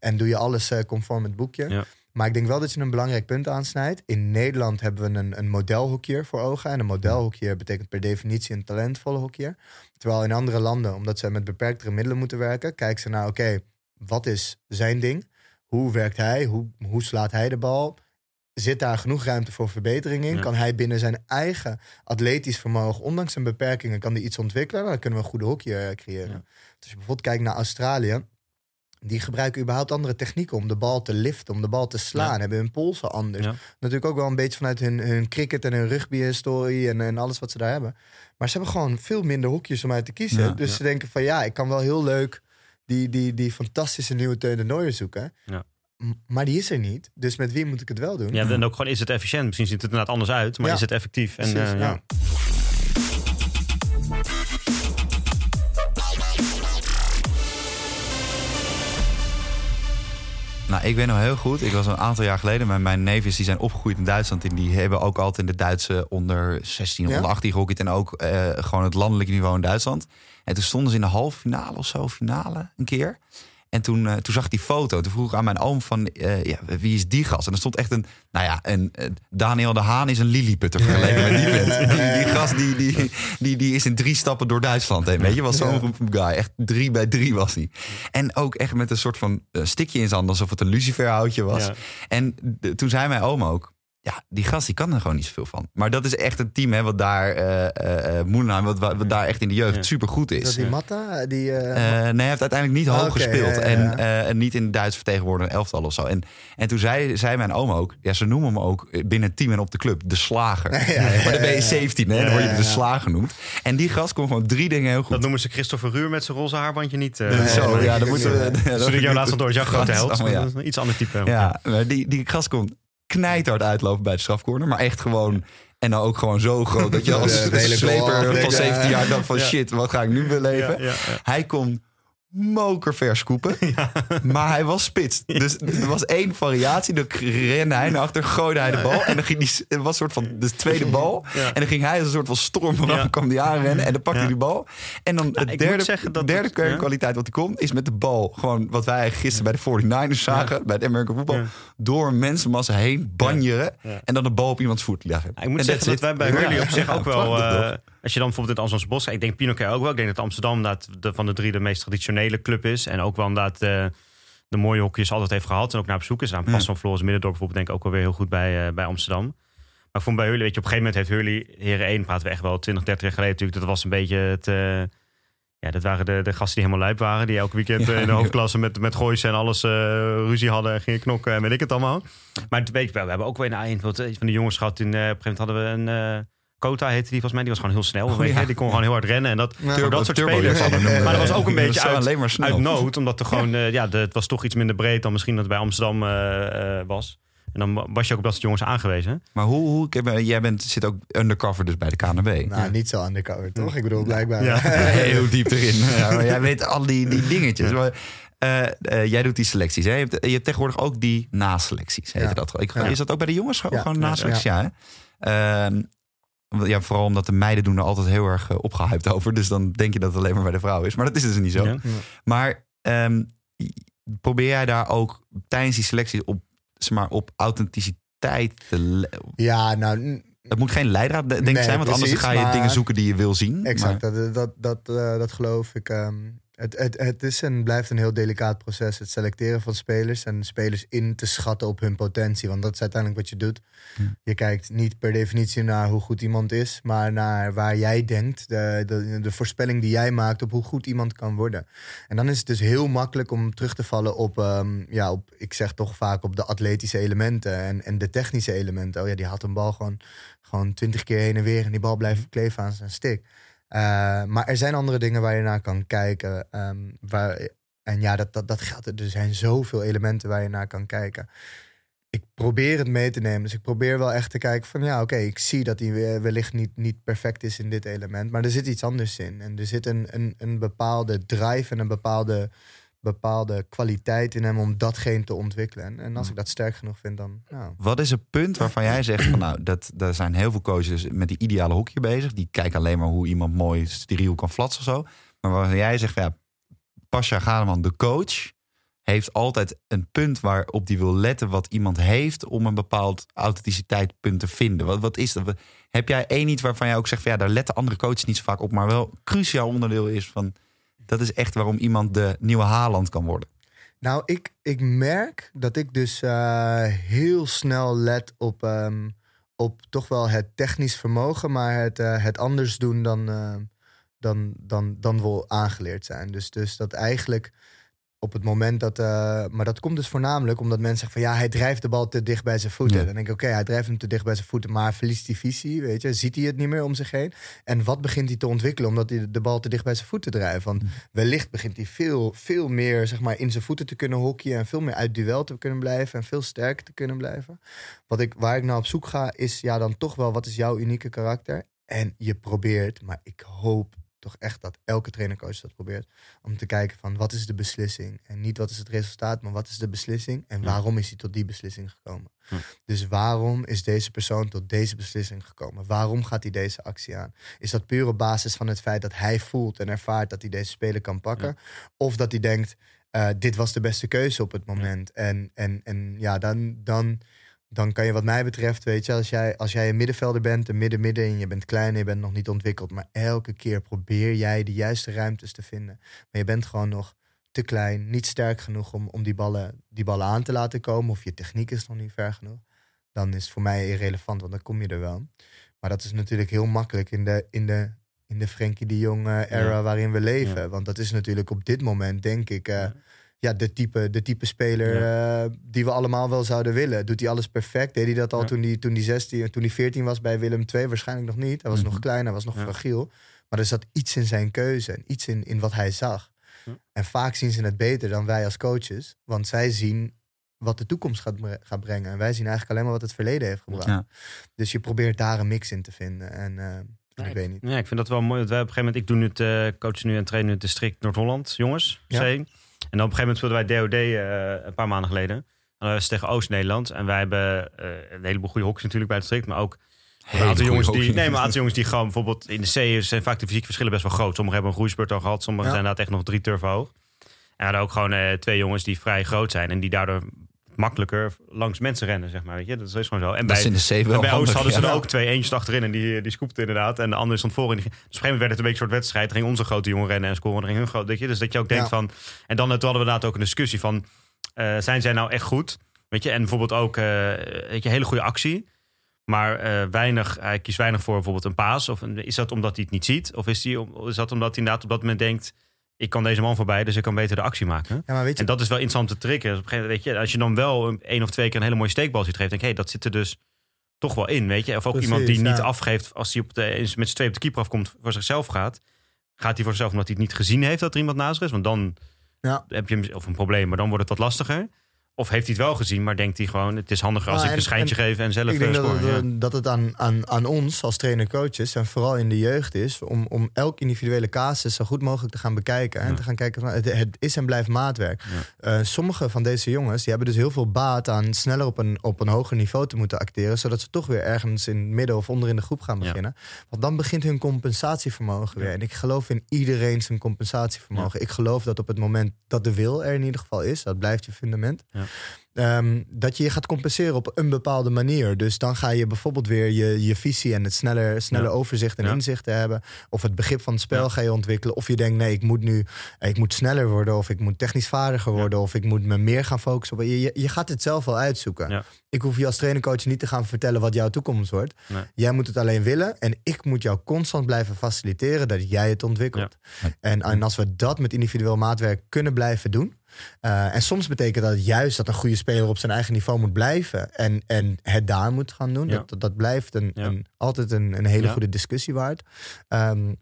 en doe je alles conform het boekje? Ja. Maar ik denk wel dat je een belangrijk punt aansnijdt. In Nederland hebben we een, een modelhockeyer voor ogen. En een modelhockeyer betekent per definitie een talentvolle hockeyer. Terwijl in andere landen, omdat ze met beperktere middelen moeten werken... kijken ze naar, oké, wat is zijn ding? Hoe werkt hij? Hoe, hoe slaat hij de bal? Zit daar genoeg ruimte voor verbetering in? Ja. Kan hij binnen zijn eigen atletisch vermogen, ondanks zijn beperkingen, kan hij iets ontwikkelen? Nou, dan kunnen we een goede hockey eh, creëren. Ja. Dus als je bijvoorbeeld kijkt naar Australië, die gebruiken überhaupt andere technieken om de bal te liften, om de bal te slaan. Ja. Hebben hun polsen anders. Ja. Natuurlijk ook wel een beetje vanuit hun, hun cricket en hun rugby-historie en, en alles wat ze daar hebben. Maar ze hebben gewoon veel minder hoekjes om uit te kiezen. Ja. dus ze denken van ja, ik kan wel heel leuk die, die, die fantastische nieuwe Teun de Nooijer zoeken. Maar die is er niet. Dus met wie moet ik het wel doen? Ja, en ook gewoon is het efficiënt. Misschien ziet het inderdaad anders uit, maar Ja. is het effectief? En, Precies, eh, ja. Nou, ik weet nog heel goed. Ik was een aantal jaar geleden met mijn neefjes. Die zijn opgegroeid in Duitsland. En die hebben ook altijd in de Duitse onder 16 of Ja? onder 18 gehockeyd. En ook eh, gewoon het landelijke niveau in Duitsland. En toen stonden ze in de halve finale of zo, finale een keer. En toen, eh, toen zag ik die foto. Toen vroeg ik aan mijn oom van, eh, ja, wie is die gast? En er stond echt een, nou ja, een, eh, Daniel de Haan is een Lilliputter vergeleken met die vent. Die, die gast die, die, die, die is in drie stappen door Duitsland heen. Weet je, was zo'n guy. Echt drie bij drie was hij. En ook echt met een soort van stikje in zijn hand, alsof het een luciferhoutje was. Ja. En de- toen zei mijn oom ook, ja, die gast die kan er gewoon niet zoveel van. Maar dat is echt een team hè, wat daar, eh eh, eh, Moelenheim, wat, wat daar echt in de jeugd Ja. super goed Is dat is. die Matta? Die, nee, hij heeft uiteindelijk niet hoog gespeeld. ja, ja, En, eh, en niet in het Duits vertegenwoordigd elftal of zo. En, en toen zei, zei mijn oom ook... Ja, ze noemen hem ook binnen het team en op de club de slager. Ja, [laughs] ja, ja, maar dan ben je ja. 17, hè? Dan word je Ja, de slager genoemd. En die gast kon gewoon drie dingen heel goed. Dat noemen ze Christopher Ruur met zijn roze haarbandje niet. eh, zo, ja, dan moeten we... Dat- is [laughs] jouw laatste door, is jouw grote Dat is held. iets ander type. Ja, maar die, die gast kon knijthard uitlopen bij de strafcorner. Maar echt gewoon... En dan ook gewoon zo groot dat je [laughs] als De sleper van afdekken. 17 jaar dacht van... Shit, wat ga ik nu beleven? Ja, ja, ja. Hij kon mokerver scoepen. [laughs] Maar hij was spits. Dus er was één variatie. Dan rende hij naar achter, gooide hij de bal. En dan ging die, het was een soort van de tweede bal. Ja. En dan ging hij als een soort van stormramp, Ja. kwam die aanrennen. En dan pakte hij die bal. En dan de ik moet derde, zeggen dat derde het- kwaliteit wat hij komt... is met de bal, gewoon wat wij gisteren bij de 49ers zagen... bij het American voetbal, door mensenmassa heen banjeren... En dan de bal op iemands voet leggen. Ja, Ik moet En zeggen dat wij bij Hurley op zich ook wel... Als je dan bijvoorbeeld in het Amsterdamse Bos... Ik denk Pinoquet ook wel. Ik denk dat Amsterdam de, van de drie de meest traditionele club is. En ook wel inderdaad eh, de mooie hokjes altijd heeft gehad. En ook naar op zoek is. Daar past van Floris Middendorp bijvoorbeeld denk ik ook wel weer heel goed bij, eh, bij Amsterdam. Maar ik vond bij Hurley, weet je, op een gegeven moment heeft Hurley... Heren 1 praten we echt wel 20, 30 jaar geleden natuurlijk. Dat was een beetje het... eh, ja, dat waren de, de gasten die helemaal lijp waren. Die elke weekend in de hoofdklasse met, met goois en alles ruzie hadden. En gingen knokken en weet ik het allemaal. Maar weet je, wel, we hebben ook wel in een van de jongens gehad. In, op een gegeven moment hadden we een... Kota heette die volgens mij. Die was gewoon heel snel. ja. Die kon gewoon heel hard rennen. En dat, Ja. dat soort Turbo spelers. Maar dat was ook een beetje uit, alleen maar snel. uit nood. Omdat er gewoon... eh, ja, de, het was toch iets minder breed dan misschien dat het bij Amsterdam eh, eh, was. En dan was je ook op dat soort jongens aangewezen. Maar hoe, hoe ik heb, jij bent, zit ook undercover dus bij de KNB. nou, niet zo undercover, toch? Ik bedoel, blijkbaar. Ja. [laughs] heel diep erin. [laughs] Ja, maar jij weet al die, die dingetjes. Maar, eh, eh, jij doet die selecties. Hè? Je, hebt, je hebt tegenwoordig ook die naselecties. Heet Ja. dat. Ik, Ja. Is dat ook bij de jongens gewoon, Ja. gewoon Ja. naselecties? Ja. hè? Ehm, ja, vooral omdat de meiden doen er altijd heel erg eh, opgehyped over. Dus dan denk je dat het alleen maar bij de vrouw is. Maar dat is dus niet zo. Ja. Maar ehm, probeer jij daar ook tijdens die selectie op, zeg maar, op authenticiteit te... Ja, nou, Het moet geen leidraad denk ik Nee, zijn, want anders ga je maar- dingen zoeken die je wil zien. exact. Maar- Dat, dat, dat, eh, dat geloof ik. ehm. Het, het, het is en blijft een heel delicaat proces. Het selecteren van spelers en spelers in te schatten op hun potentie. Want dat is uiteindelijk wat je doet. Je kijkt niet per definitie naar hoe goed iemand is, maar naar waar jij denkt, de, de, de voorspelling die jij maakt op hoe goed iemand kan worden. En dan is het dus heel makkelijk om terug te vallen op, ehm, ja, op ik zeg toch vaak op de atletische elementen en, en de technische elementen. Oh ja, die had een bal gewoon, gewoon twintig keer heen en weer en die bal blijft kleven aan zijn stick. Uh, maar er zijn andere dingen waar je naar kan kijken. Um, waar, en ja, dat, dat, dat geldt. Er zijn zoveel elementen waar je naar kan kijken. Ik probeer het mee te nemen. Dus ik probeer wel echt te kijken van ja, oké, ik zie dat hij wellicht niet, niet perfect is in dit element. Maar er zit iets anders in. En er zit een, een, een bepaalde drive en een bepaalde, bepaalde kwaliteit in hem om datgene te ontwikkelen. En als ik dat sterk genoeg vind, dan. Nou. Wat is het punt waarvan jij zegt van nou, dat, daar zijn heel veel coaches met die ideale hokje bezig. Die kijken alleen maar hoe iemand mooi steriel kan flatsen of zo. Maar waarvan jij zegt ja, Pasha Gademan, de coach, heeft altijd een punt waarop die wil letten wat iemand heeft om een bepaald authenticiteitpunt te vinden. Wat, wat is dat? Heb jij één iets waarvan jij ook zegt van ja, daar letten andere coaches niet zo vaak op, maar wel cruciaal onderdeel is van dat is echt waarom iemand de nieuwe Haaland kan worden? Nou, ik, ik merk dat ik dus uh, heel snel let op, um, op toch wel het technisch vermogen, maar het, uh, het anders doen dan, uh, dan, dan, dan we aangeleerd zijn. Dus, dus dat eigenlijk op het moment dat. Uh, maar dat komt dus voornamelijk omdat mensen zeggen van ja, hij drijft de bal te dicht bij zijn voeten. Ja. Dan denk ik, oké, okay, hij drijft hem te dicht bij zijn voeten, maar verliest die visie, weet je, ziet hij het niet meer om zich heen. En wat begint hij te ontwikkelen omdat hij de bal te dicht bij zijn voeten drijft? Want wellicht begint hij veel, veel meer zeg maar, in zijn voeten te kunnen hockeyen en veel meer uit duel te kunnen blijven en veel sterker te kunnen blijven. Wat ik, waar ik nou op zoek ga, is ja, dan toch wel wat is jouw unieke karakter? En je probeert, maar ik hoop toch echt dat elke trainercoach dat probeert. Om te kijken van wat is de beslissing. En niet wat is het resultaat, maar wat is de beslissing. En waarom is hij tot die beslissing gekomen. Hm. Dus waarom is deze persoon tot deze beslissing gekomen? Waarom gaat hij deze actie aan? Is dat puur op basis van het feit dat hij voelt en ervaart dat hij deze speler kan pakken? Of dat hij denkt, eh, dit was de beste keuze op het moment. En, en, en ja, dan, dan, dan kan je wat mij betreft, weet je, als jij, als jij een middenvelder bent, een midden-midden en je bent klein en je bent nog niet ontwikkeld, maar elke keer probeer jij de juiste ruimtes te vinden. Maar je bent gewoon nog te klein, niet sterk genoeg om, om die, ballen, die ballen aan te laten komen, of je techniek is nog niet ver genoeg. Dan is het voor mij irrelevant, want dan kom je er wel. Maar dat is natuurlijk heel makkelijk in de, in de, in de Frenkie de Jong eh, era Ja. waarin we leven. Ja. Want dat is natuurlijk op dit moment, denk ik, eh, Ja. Ja. de, type, de type speler eh, die we allemaal wel zouden willen. Doet hij alles perfect? Deed hij dat al Ja. toen, hij, toen, hij 16, toen hij 14 was bij Willem II? Waarschijnlijk nog niet. Hij was Mhm. nog klein, hij was nog Ja. fragiel. Maar er zat iets in zijn keuze en iets in, in wat hij zag. En vaak zien ze het beter dan wij als coaches. Want zij zien wat de toekomst gaat, bre- gaat brengen. En wij zien eigenlijk alleen maar wat het verleden heeft gebracht. Dus je probeert daar een mix in te vinden. En, en ik weet niet. Ja, ik vind dat wel mooi. Want wij op een gegeven moment, ik doe nu het uh, coach nu en train nu het district Noord-Holland, jongens. Ja. En dan op een gegeven moment speelden wij DOD eh, een paar maanden geleden. En dat was tegen Oost-Nederland. En wij hebben eh, een heleboel goede hokjes natuurlijk bij het district. Maar ook een Hele aantal jongens die, nee, maar een aantal jongens die gewoon bijvoorbeeld in de C zijn vaak de fysieke verschillen best wel groot. Sommigen hebben een groeispurt al gehad. Sommigen Ja. zijn inderdaad echt nog drie turven hoog. En hadden ook gewoon eh, twee jongens die vrij groot zijn. En die daardoor makkelijker langs mensen rennen, zeg maar. Weet je? Dat is gewoon zo. En bij, in en bij Oost handig, hadden ze ja. er ook twee eentjes achterin en die, die scoopte inderdaad. En de andere stond voor. En die, dus op een gegeven moment werd het een beetje een soort wedstrijd. Ging onze grote jongen rennen en scoren. Ging hun grote, weet je? Dus dat je ook denkt Ja. van... En dan toen hadden we inderdaad ook een discussie van... eh, zijn zij nou echt goed? Weet je? En bijvoorbeeld ook eh, weet je, hele goede actie. Maar eh, weinig, hij kiest weinig voor bijvoorbeeld een paas. Of een- is dat omdat hij het niet ziet? Of is, die, is dat omdat hij inderdaad op dat moment denkt... ik kan deze man voorbij, dus ik kan beter de actie maken? Ja, maar weet je, En dat is wel interessant te tricken. Dus op een gegeven moment, weet je, als je dan wel een, één of twee keer een hele mooie steekbal ziet geven, denk ik, hé, dat zit er dus toch wel in, weet je. Of ook Precies, iemand die niet afgeeft als hij op de, met z'n twee op de keeper afkomt voor zichzelf gaat. Gaat hij voor zichzelf omdat hij het niet gezien heeft dat er iemand naast is? Want dan Ja. heb je of een probleem, maar dan wordt het wat lastiger. Of heeft hij het wel gezien, maar denkt hij gewoon, het is handiger als Ah, ik en- een schijntje en geef en zelf ik denk eh, dat scoren. het, ja. dat het aan, aan, aan ons als trainer-coaches en vooral in de jeugd is om, om elk individuele casus zo goed mogelijk te gaan bekijken. En te gaan kijken van het, het is en blijft maatwerk. Eh, sommige van deze jongens die hebben dus heel veel baat aan sneller op een, op een hoger niveau te moeten acteren. Zodat ze toch weer ergens in het midden of onder in de groep gaan beginnen. Want dan begint hun compensatievermogen weer. En ik geloof in iedereen zijn compensatievermogen. Ik geloof dat op het moment dat de wil er in ieder geval is, dat blijft je fundament. Ja. Ehm, dat je je gaat compenseren op een bepaalde manier. Dus dan ga je bijvoorbeeld weer je, je visie en het snelle, snelle Ja. overzicht en Ja. inzicht hebben. Of het begrip van het spel Ja. ga je ontwikkelen. Of je denkt, nee, ik moet nu ik moet sneller worden. Of ik moet technisch vaardiger worden. Of ik moet me meer gaan focussen op. Je, je, je gaat het zelf wel uitzoeken. Ja. Ik hoef je als trainercoach niet te gaan vertellen wat jouw toekomst wordt. Nee. Jij moet het alleen willen. En ik moet jou constant blijven faciliteren dat jij het ontwikkelt. En, en als we dat met individueel maatwerk kunnen blijven doen. Eh, en soms betekent dat juist dat een goede speler op zijn eigen niveau moet blijven. En, en het daar moet gaan doen. Ja. Dat, dat, dat blijft een, Ja. een, altijd een, een hele goede discussie waard. Ehm,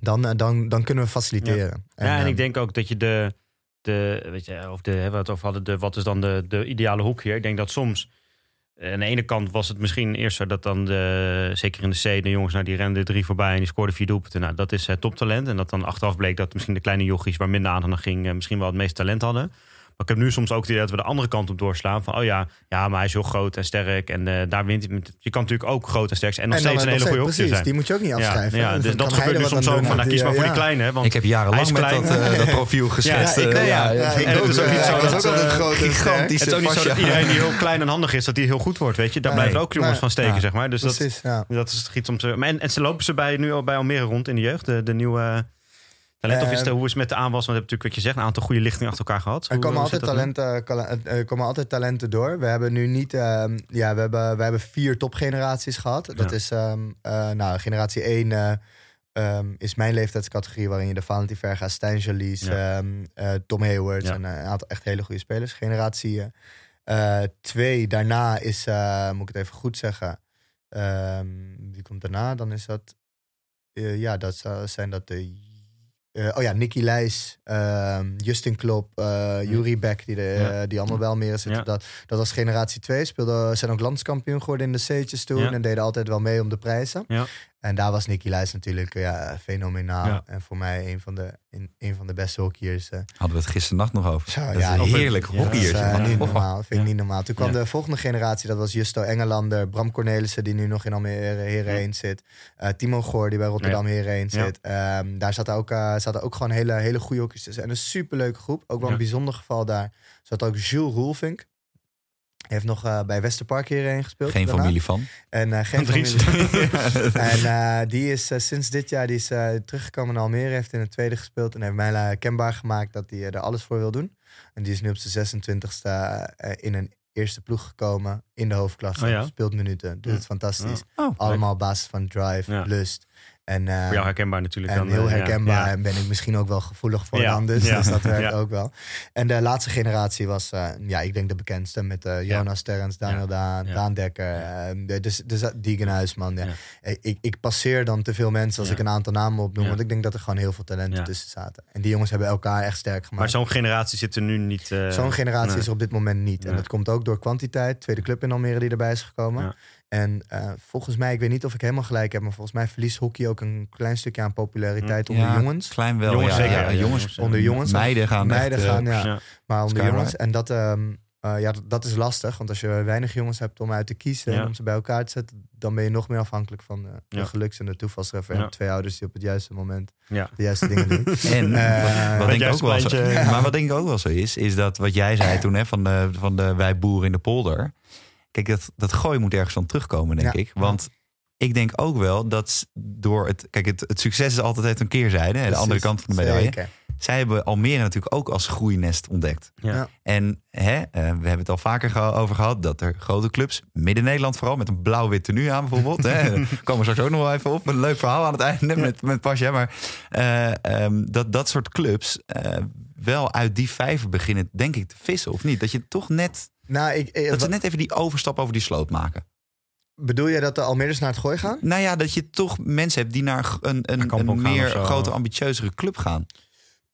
dan, eh, dan, dan kunnen we faciliteren. ja, en ehm, ik denk ook dat je de, de weet je, of de, hè, waar we het over hadden, de, wat is dan de, de ideale hoek hier? Ik denk dat soms, aan de ene kant was het misschien eerst zo dat dan, de, zeker in de C, de jongens, nou, die renden drie voorbij en die scoorden vier doelpunten. Nou, dat is eh, toptalent. En dat dan achteraf bleek dat misschien de kleine jochies waar minder aandacht aan ging, eh, misschien wel het meeste talent hadden. Maar ik heb nu soms ook het idee dat we de andere kant op doorslaan. Van, oh ja, ja maar hij is heel groot en sterk. En eh, daar wint hij. met- Je kan natuurlijk ook groot en sterk zijn. En nog en steeds een hele goede Precies, zijn. die moet je ook niet afschrijven. Ja, ja, dus dan dat gebeurt nu soms ook. Van, nou, kies maar voor ja. die kleine. Want Ik heb jarenlang met dat, eh, dat profiel [laughs] geschetst. Ja, ik- eh, ja, ja, ik en het is ook niet zo dat... gigantische het is [laughs] ook niet zo dat iedereen die heel klein en handig is, dat die heel goed wordt, weet je. Daar blijven ook jongens van steken, Ja, zeg maar. Dus dat, ja. is iets om te... Maar en, en ze lopen ze bij, nu al bij Almere rond in de jeugd, de, nieuwe talent. Of is het, Eh, hoe is het met de aanwas? Want we hebben natuurlijk wat je zegt, een aantal goede lichtingen achter elkaar gehad. Er komen zit altijd, talenten, er komen altijd talenten door. We hebben nu niet. ehm, ja, we hebben, we hebben vier topgeneraties gehad. Dat Ja. is. ehm, eh, nou, generatie 1 eh, ehm, is mijn leeftijdscategorie. Waarin je de Valentin Verga, Stijn Jalies, Ja. ehm, eh, Tom Hayward. Ja. En eh, een aantal echt hele goede spelers. Generatie 2 daarna is. eh, moet ik het even goed zeggen. ehm, wie komt daarna? Dan is dat. eh, ja, dat zijn dat de. Eh, oh ja, Nicky Leijs, ehm, Justin Klop, eh Yuri Beck, die, de, Ja. eh, die allemaal wel meer zitten. Ja. Dat, dat was generatie 2. Speelde, zijn ook landskampioen geworden in de C'tjes toen. Ja. En deden altijd wel mee om de prijzen. En daar was Nicky Leijs natuurlijk ja, fenomenaal. Ja. En voor mij een van de, een, een van de beste hockeyers. eh. Hadden we het gisternacht nog over. Zo, Dat ja, is heerlijk ja, hockeyertje. Dat is, eh, niet normaal. Vind ik niet normaal. Toen kwam Ja. de volgende generatie. Dat was Justo Engelander. Bram Cornelissen, die nu nog in Almere Heren 1 zit. eh, Timo Goor, die bij Rotterdam Heren 1 Ja. zit. Ehm, daar zaten ook, eh, zaten ook gewoon hele, hele goede hockeyers tussen. En een superleuke groep. Ook wel een Ja. bijzonder geval daar. Zat ook Jules Roelvink. Hij heeft nog eh, bij Westerpark Heren 1 gespeeld. Geen daarna. familie van. En eh, geen Dries. familie. [laughs] En eh, die is sinds dit jaar die is, eh, teruggekomen naar Almere. Heeft in het tweede gespeeld. En heeft mij kenbaar gemaakt dat hij er alles voor wil doen. En die is nu op zijn 26e eh, in een eerste ploeg gekomen. In de hoofdklasse. Oh ja? Speelt minuten. Doet Ja. het fantastisch. Oh, Allemaal op basis van drive, Ja. lust. En, eh, Voor jou herkenbaar natuurlijk. en dan, heel eh, herkenbaar. Ja. En ben ik misschien ook wel gevoelig voor Ja, dan. Dus, ja, dus dat werkt ook wel. En de laatste generatie was, eh, ja, ik denk de bekendste. Met eh, Jonas Terrens, Daniel. Daan. Daan Dekker. eh, de- dus, dus Diegen Huisman. Eh, Ik, ik passeer dan te veel mensen als ik een aantal namen opnoem. Want ik denk dat er gewoon heel veel talenten tussen zaten. En die jongens hebben elkaar echt sterk Maar gemaakt. zo'n generatie zit er nu niet. eh, Zo'n generatie nee. is er op dit moment niet. En dat komt ook door kwantiteit. Tweede club in Almere die erbij is gekomen. En eh, volgens mij, ik weet niet of ik helemaal gelijk heb, maar volgens mij verliest hockey ook een klein stukje aan populariteit onder Ja, jongens. Klein wel, Jongens ja. zeker, ja, ja, jongens, Onder jongens. Meiden gaan Meiden echt, eh, gaan, ja. Ja. Maar onder jongens. En dat, ehm, eh, ja, dat, dat is lastig. Want als je weinig jongens hebt om uit te kiezen Ja. en om ze bij elkaar te zetten, dan ben je nog meer afhankelijk van eh, de Ja. geluks- en de toevalstreffer. Ja. En twee ouders die op het juiste moment Ja. de juiste dingen doen. [laughs] En Eh, wat, denk ik ook wel zo, [laughs] maar wat denk ik ook wel zo is, is dat wat jij zei toen hè, van de, van de wij boeren in de polder. Kijk, dat, dat gooi moet ergens van terugkomen, denk Ja. ik. Want ik denk ook wel dat door het. Kijk, het, het succes is altijd heeft een keerzijde, hè, de andere kant van de medaille. Zeker. Zij hebben Almere natuurlijk ook als groeinest ontdekt. Ja. En hè, eh, we hebben het al vaker over gehad dat er grote clubs, Midden-Nederland vooral, met een blauw-wit tenue aan bijvoorbeeld. hè, [laughs] [laughs] komen we straks ook nog wel even op. Een leuk verhaal aan het einde met, met Pasja. Maar eh, ehm, dat dat soort clubs eh, wel uit die vijver beginnen, denk ik, te vissen, of niet? Dat je toch net, Nou, ik, eh, dat ze net even die overstap over die sloot maken. bedoel jij dat de Almeerders naar het gooi gaan? Nou ja, dat je toch mensen hebt die naar een, een, een meer grote, ambitieuzere club gaan.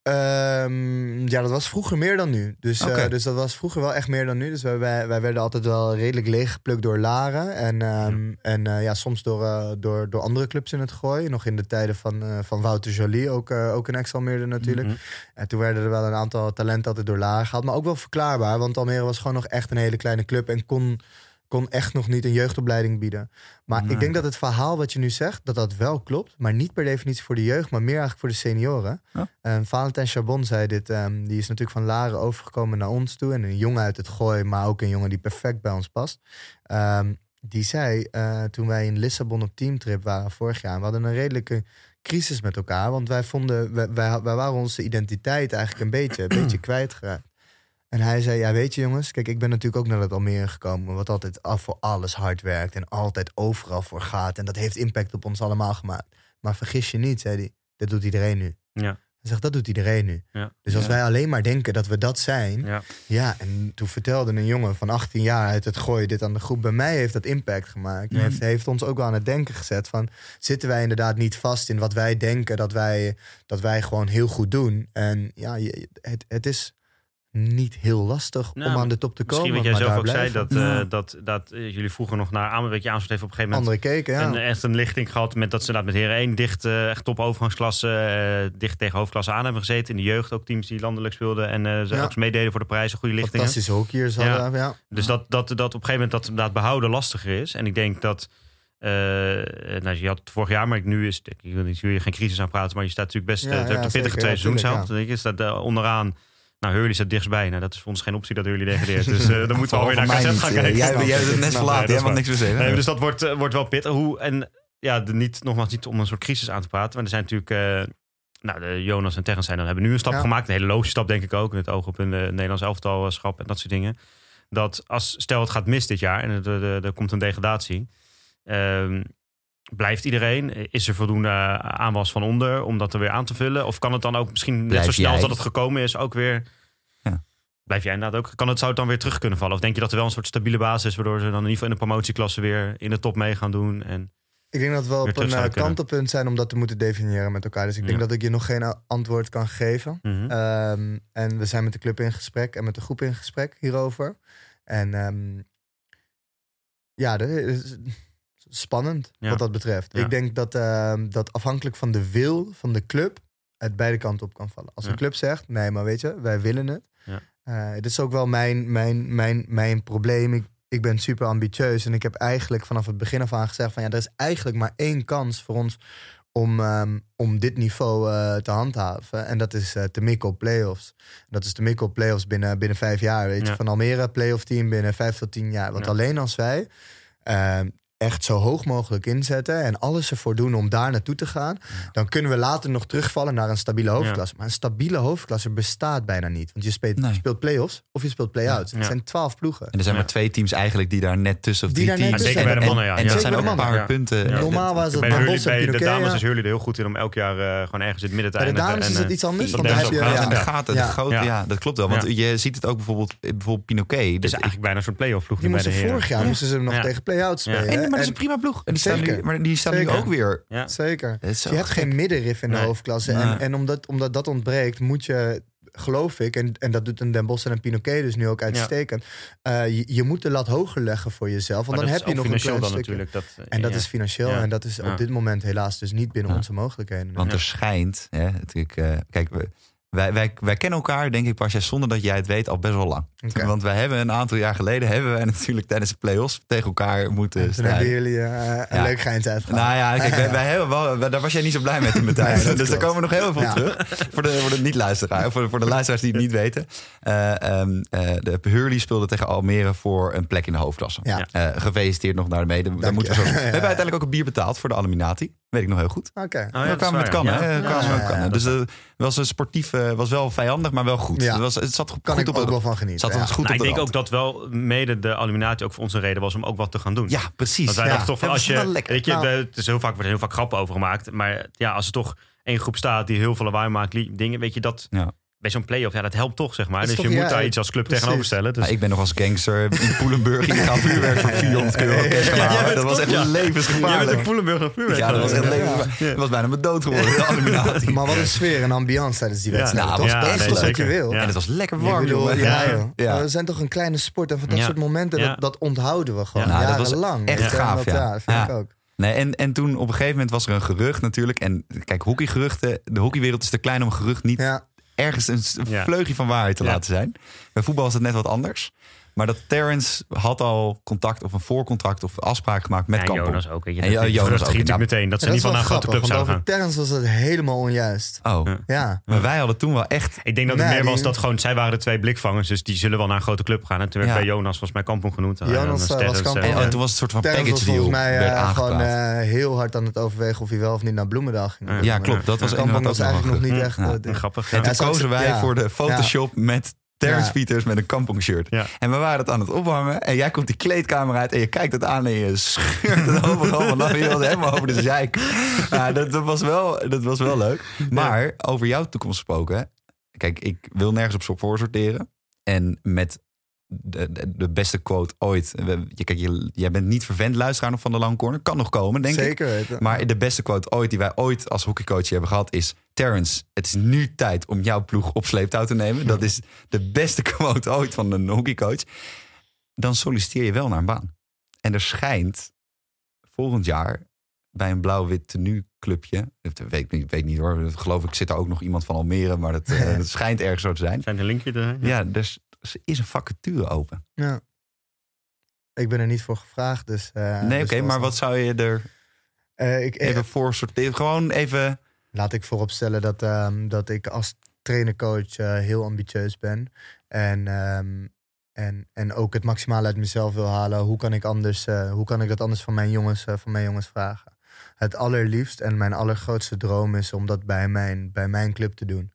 Ehm, ja, dat was vroeger meer dan nu. Dus, eh, dus dat was vroeger wel echt meer dan nu. Dus wij, wij, wij werden altijd wel redelijk leeggeplukt door Laren. En, ehm, en eh, ja, soms door, eh, door, door andere clubs in het gooi. Nog in de tijden van, van Wouter Jolie, ook, ook een ex-Almeerder natuurlijk. Mhm. En toen werden er wel een aantal talenten altijd door Laren gehaald. Maar ook wel verklaarbaar, want Almere was gewoon nog echt een hele kleine club. En kon, kon echt nog niet een jeugdopleiding bieden. Maar Nee. ik denk dat het verhaal wat je nu zegt, dat dat wel klopt. Maar niet per definitie voor de jeugd, maar meer eigenlijk voor de senioren. Oh. En Valentijn Charbon zei dit. ehm, die is natuurlijk van Laren overgekomen naar ons toe. En een jongen uit het gooi, maar ook een jongen die perfect bij ons past. Ehm, die zei, eh, toen wij in Lissabon op teamtrip waren vorig jaar... we hadden een redelijke crisis met elkaar. Want wij vonden, wij, wij, wij waren onze identiteit eigenlijk een beetje, een beetje [clears throat] kwijtgeraakt. En hij zei, ja weet je jongens, kijk ik ben natuurlijk ook naar het Almere gekomen... wat altijd af voor alles hard werkt en altijd overal voor gaat. En dat heeft impact op ons allemaal gemaakt. Maar vergis je niet, zei hij, dat doet iedereen nu. Ja. Hij zegt, dat doet iedereen nu. Ja. Dus als Ja. wij alleen maar denken dat we dat zijn... Ja. Ja, en toen vertelde een jongen van 18 jaar uit het gooien dit aan de groep. Bij mij heeft dat impact gemaakt. En Mhm. heeft, heeft ons ook wel aan het denken gezet van... zitten wij inderdaad niet vast in wat wij denken dat wij, dat wij gewoon heel goed doen. En ja, je- het, het is niet heel lastig Nou, om aan de top te Misschien komen. wat jij maar zelf ook zei, dat, eh, Ja. dat, dat eh, jullie vroeger nog naar aan, weet je, aansluit heeft op een gegeven moment Anderen keken, ja. een, echt een lichting gehad met dat ze inderdaad met Heren 1 dicht, eh, echt top overgangsklasse, dicht tegen hoofdklasse aan hebben gezeten. In de jeugd ook teams die landelijk speelden en eh ze Ja. ook meededen voor de prijzen, goede lichtingen. Fantastische hockeyers Ja. hadden, ja. Dus dat, dat, dat op een gegeven moment dat inderdaad behouden lastiger is. En ik denk dat. eh, nou, je had het vorig jaar, maar nu is. Ik wil niet jullie geen crisis aan praten, maar je staat natuurlijk best. Ja, ja, een pittige zeker. twee Ja, seizoenen tuurlijk, zelf. Je staat eh, onderaan. Nou, Hurley staat dichtstbij. Nou, dat is voor ons geen optie dat Hurley degradeert. Dus eh dan [laughs] moeten we alweer naar KZ gaan eh, kijken. Jij, hebt het net verlaten, jij hebt niks te zeggen. Nee, dus dat wordt, eh, wordt wel pittig. Hoe, en ja, de, niet, nogmaals niet om een soort crisis aan te praten. Maar er zijn natuurlijk... eh, nou, de Jonas en Terrence zijn dan hebben nu een stap Ja. gemaakt. Een hele logische stap, denk ik ook. Met het oog op een Nederlands elftalschap en dat soort dingen. Dat als, stel het gaat mis dit jaar en er, er, er komt een degradatie. ehm, blijft iedereen? Is er voldoende eh, aanwas van onder om dat er weer aan te vullen? Of kan het dan ook misschien net zo snel als dat het gekomen is ook weer... Ja. Blijf jij inderdaad ook? Kan het, zou het dan weer terug kunnen vallen? Of denk je dat er wel een soort stabiele basis is... waardoor ze dan in ieder geval in de promotieklasse weer in de top mee gaan doen? En, Ik denk dat we op een eh, kantelpunt zijn om dat te moeten definiëren met elkaar. Dus ik denk Ja. dat ik je nog geen antwoord kan geven. Mhm. Ehm, en we zijn met de club in gesprek en met de groep in gesprek hierover. En ehm, ja, er is- spannend Ja. wat dat betreft. Ja. Ik denk dat, ehm, dat afhankelijk van de wil van de club het beide kanten op kan vallen. Als Ja. een club zegt, nee, maar weet je, wij willen het. Ja. Eh, dit is ook wel mijn, mijn, mijn, mijn probleem. Ik, ik ben super ambitieus en ik heb eigenlijk vanaf het begin af aan gezegd van ja, er is eigenlijk maar één kans voor ons om, ehm, om dit niveau eh, te handhaven. En dat is te mikken op play-offs. Dat is te mikken op play-offs binnen, binnen vijf jaar. Weet je, Ja. van Almere play-off team binnen vijf tot tien jaar. Want Ja. alleen als wij ehm, echt zo hoog mogelijk inzetten en alles ervoor doen om daar naartoe te gaan, dan kunnen we later nog terugvallen naar een stabiele hoofdklasse. Maar een stabiele hoofdklasse bestaat bijna niet. Want je speelt, Nee. je speelt play-offs of je speelt play-outs. Ja. Het zijn twaalf ploegen. En er zijn Ja. maar twee teams eigenlijk die daar net tussen, of Die drie daar net teams. tussen en, zijn. Zeker bij de en- mannen, ja. En Ja. er zijn ook een paar punten. Ja. Normaal was het Bij, en de dames ja. is jullie er heel goed in om elk jaar eh, gewoon ergens in het midden te Bij de eindigen. dames is En, het eh, iets anders. dat Want dan is heb je, de Ja. gaten, Ja. de grote, Ja. ja. dat klopt wel. Want je ziet het ook bijvoorbeeld, bijvoorbeeld Pinoquet. Dat- eigenlijk bijna zo'n play-off ploeg Die nu bij de moesten heren. vorig jaar moesten ze nog tegen play-outs spelen. Maar dat is een En- prima ploeg. En die staan nu, Zeker. maar die staan nu ook weer. Ja. Zeker. Je hebt gek. geen middenrif in de Nee. hoofdklasse. Nee. En, en omdat, omdat dat ontbreekt, moet je, geloof ik, en, en dat doet een Den Bosch en een Pinoquet dus nu ook uitstekend. eh, je, je moet de lat hoger leggen voor jezelf. Want Maar dan heb je nog een klein dan stukje. natuurlijk. Dat, En dat ja. is financieel. Ja. En dat is Ja. op dit moment helaas dus niet binnen Ja. onze mogelijkheden. Want Ja. er schijnt, hè, natuurlijk, eh, kijk, we, wij, wij, wij kennen elkaar, denk ik, Pasja, zonder dat jij het weet, al best wel lang. Want wij hebben een aantal jaar geleden, hebben wij [laughs] natuurlijk tijdens de play-offs tegen elkaar moeten Toen hebben strijden. jullie eh, een Ja. leuk geintje. Nou ja, kijk, wij, [laughs] wij hebben wel, daar was jij niet zo blij mee in mijn [laughs] tijd. Nee, dus daar komen we nog heel veel Ja. terug. Voor de, voor de niet-luisteraar, voor, de- voor de luisteraars die het niet weten. Eh, ehm, eh, de Hurley speelde tegen Almere voor een plek in de hoofdklasse. Ja. Gefeliciteerd nog naar de mede. Daar moeten we, zo, we hebben uiteindelijk ook een bier betaald voor de Illuminati. Weet ik nog heel goed. Oké. Oh, ja, we dat kwamen is met waar, kannen. ja. hè? We kwamen ja, kannen. Dus dat- het was een sportief, eh, was wel vijandig, maar wel goed. Ja. Het, was, het zat goed Kan ik op ook wel van genieten. zat ja. ons goed Nou, op ik de denk ook dat wel mede de illuminatie ook voor onze reden was om ook wat te gaan doen. Ja, precies. Want wij ja. dachten toch als je. Weet je, Nou. het is heel vaak, wordt er heel vaak grappen over gemaakt. Maar ja, als er toch één groep staat die heel veel lawaai maakt, dingen, weet je dat. Ja. Bij zo'n play-off, ja, dat helpt toch, zeg maar. Dus je moet ja, daar iets als club precies. tegenover stellen. Dus Nou, ik ben nog als gangster in Poelenburg illegaal vuurwerk voor [laughs] 400 euro cash gaan bent Dat was echt ja. levensgevaarlijk. Poelenburg of vuurwerk. Ja, dat was echt Ja. levensgevaarlijk. Dat was bijna mijn dood geworden. Maar wat een sfeer en ambiance tijdens die Ja. wedstrijd. Nou, ja, dat toch wat je wil? Ja. En het was lekker warm, bedoel, jongen. ja, Ja. Ja. We zijn toch een kleine sport. En van dat Ja. soort momenten, Ja. dat, dat onthouden we gewoon Ja. Nou, was jarenlang. echt gaaf, dat- ja. dat vind ik Ja. ook. Nee, en, en toen op een gegeven moment was er een gerucht natuurlijk. En kijk, hockeygeruchten, de hockeywereld is te klein om een gerucht niet Ja. Ergens een vleugje van waarheid te laten zijn. Bij voetbal is het net wat anders. Maar dat Terrence had al contact of een voorcontract of afspraak gemaakt met Ja. Jonas ook. Weet je, En dat, Jonas ook, ging ja. meteen dat ze niet dat van een grote club zouden gaan. Terrence was het helemaal onjuist. Oh, Ja. Ja. maar wij hadden toen wel echt... Ik denk dat het Nee, meer was die- dat gewoon, zij waren de twee blikvangers, dus die zullen wel naar een grote club gaan. En toen werd Ja. bij Jonas volgens mij Kampong genoemd. Jonas, En dan eh, Sterren, was dus, Kampong. eh, En, Ja. en toen was het een soort van Terrence was package deal. volgens mij werd eh, gewoon heel hard aan het overwegen of hij wel of niet naar Bloemendaal ging. Ja. klopt. Dat was was eigenlijk nog een niet echt... Eh, ding. Grappig. En toen kozen wij voor de Photoshop met Terrence Ja. Pieters met een Kampong shirt. Ja. En we waren het aan het ophangen. En jij komt die kleedkamer uit en je kijkt het aan en je scheurt het [laughs] overal vanaf. Je was helemaal over de zeik. [laughs] Ja, dat, dat, was wel, dat was wel leuk. Maar over jouw toekomst gesproken. Kijk, ik wil nergens op voor sorteren. En met de, de, de beste quote ooit. Je, kijk, je, jij bent niet vervent luisteraar nog van de Long Corner. Kan nog komen, denk ik. Zeker weten. Maar de beste quote ooit die wij ooit als hockeycoach hebben gehad is... Terrence, het is nu tijd om jouw ploeg op sleeptouw te nemen. Dat is de beste [laughs] quote ooit van een hockeycoach. Dan solliciteer je wel naar een baan. En er schijnt volgend jaar bij een blauw-wit tenuclubje... Dat weet ik niet, weet niet hoor, dat geloof ik zit er ook nog iemand van Almere... maar dat, eh, [laughs] dat schijnt ergens zo te zijn. Zijn er een linkje er? Ja, dus er is een vacature open. Ja. Ik ben er niet voor gevraagd, dus... eh, nee, dus oké, maar wat zou je er Eh, ik, even voor sorteren? Gewoon even... Laat ik vooropstellen dat, ehm, dat ik als trainer-coach eh, heel ambitieus ben. En, ehm, en, en ook het maximale uit mezelf wil halen. Hoe kan ik, anders, eh, hoe kan ik dat anders van mijn, jongens, eh, van mijn jongens vragen? Het allerliefst en mijn allergrootste droom is om dat bij mijn, bij mijn club te doen.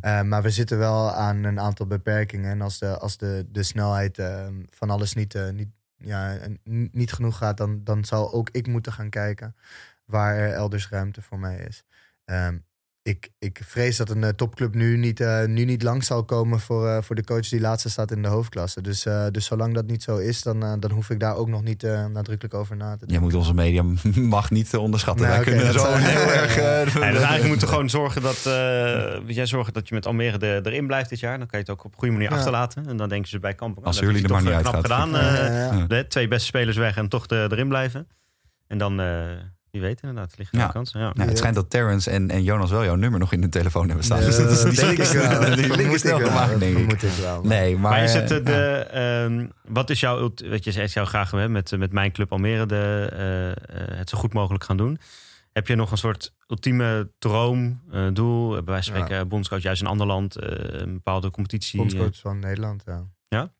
Eh, maar we zitten wel aan een aantal beperkingen. En als de, als de, de snelheid eh, van alles niet, niet, ja, niet genoeg gaat, dan, dan zal ook ik moeten gaan kijken waar er elders ruimte voor mij is. Ehm, ik, ik vrees dat een eh, topclub nu niet, eh, nu niet lang zal komen voor, eh, voor de coach die laatste staat in de hoofdklasse. Dus, eh, dus zolang dat niet zo is, dan, dan hoef ik daar ook nog niet eh, nadrukkelijk over na te denken. Je moet onze media [laughs] mag niet onderschatten. Nee, Wij oké, kunnen zo heel [laughs] erg... Ja, dus eigenlijk moeten we [laughs] gewoon zorgen dat, eh, jij zorgt dat je met Almere er, erin blijft dit jaar. Dan kan je het ook op een goede manier Ja. achterlaten. En dan denken ze bij Kampong. Als nou, dat jullie er maar toch, niet gedaan. Ja, eh, ja, ja. de twee beste spelers weg en toch de- erin blijven. En dan, eh, wie weet inderdaad, liggen er Ja. kansen. Ja. Nou, het schijnt dat Terrence en, en Jonas wel jouw nummer nog in hun telefoon hebben staan. Dus dat is, die denk ik wel. [laughs] die link is snel ik wel. gemaakt, denk ik. Vermoed ik wel. Nee, maar... Maar is eh, het eh, ja. de, ehm, wat is jouw, ult- weet je, je zou graag hè, met, met mijn club Almere de, eh, eh, het zo goed mogelijk gaan doen. Heb je nog een soort ultieme droom, eh, doel? Bij wijze van Ja. spreken, bondscoach juist in een ander land, eh, een bepaalde competitie. Bondscoach van Nederland, ja.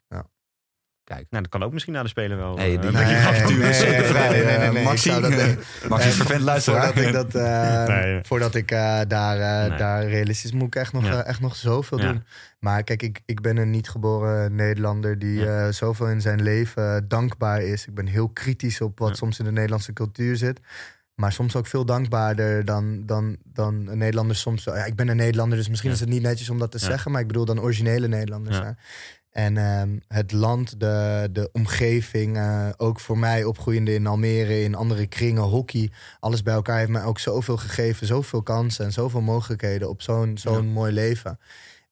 Kijk. nou, dat kan ook misschien na de Spelen wel. Nee, eh, die- [laughs] Nee, nee, nee, nee, nee, Maxi, ik zou dat, Maxi is vervent luisteraar. Voordat ik, dat, eh, [laughs] Nee. voordat ik eh, daar, Nee. daar realistisch moet ik echt nog, Ja. echt nog zoveel Ja. doen. Maar kijk, ik, ik ben een niet geboren Nederlander die Ja. eh, zoveel in zijn leven dankbaar is. Ik ben heel kritisch op wat Ja. soms in de Nederlandse cultuur zit. Maar soms ook veel dankbaarder dan, dan, dan een Nederlander soms. Ja, ik ben een Nederlander, dus misschien Ja. is het niet netjes om dat te Ja. zeggen. Maar ik bedoel dan originele Nederlanders. Ja. En ehm, het land, de, de omgeving, eh, ook voor mij opgroeiende in Almere, in andere kringen, hockey, alles bij elkaar heeft mij ook zoveel gegeven, zoveel kansen en zoveel mogelijkheden op zo'n zo'n mooi leven.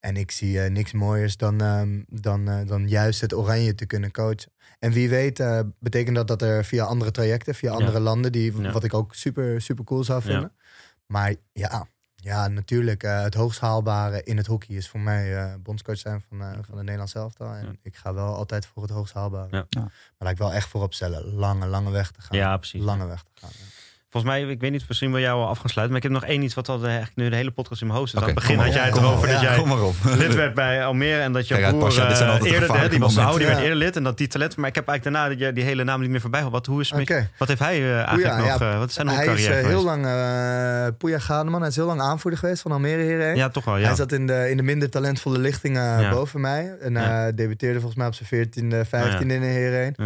En ik zie eh, niks mooiers dan, ehm, dan, eh, dan juist het oranje te kunnen coachen. En wie weet betekent dat dat er via andere trajecten, via Ja. andere landen, die, Ja. wat ik ook super, super cool zou vinden. Maar ja, ja natuurlijk, eh, het hoogst haalbare in het hockey is voor mij eh, bondscoach zijn van, eh, van het Nederlands elftal. En Ja. ik ga wel altijd voor het hoogst haalbare. Ja. Maar laat ik wel echt voorop stellen, lange, lange weg te gaan. Ja, precies. Lange weg te gaan. Volgens mij, ik weet niet, misschien wil jij wel af gaan sluiten. Maar ik heb nog één iets wat al de, eigenlijk nu de hele podcast in mijn hoofd zit. Oké, Aan het begin had jij het erover dat jij Kom maar op. [laughs] lid werd bij Almere en dat je Kijk broer de eerder, hè, die was ouder, die werd eerder lid en dat die talent. Maar ik heb eigenlijk daarna die, die hele naam niet meer voorbij gehad. Wat, hoe is Oké. wat heeft hij eh, eigenlijk Poeja, nog? ja. eh, wat is zijn nog Hij is carrière eh, heel lang, uh, Poeja Gademan, hij is heel lang aanvoerder geweest van Almere hierheen. Ja, toch wel, ja. Hij zat in de, in de minder talentvolle lichting Ja. boven mij. En Ja. eh, debuteerde volgens mij op zijn 14e, 15e in de hierheen.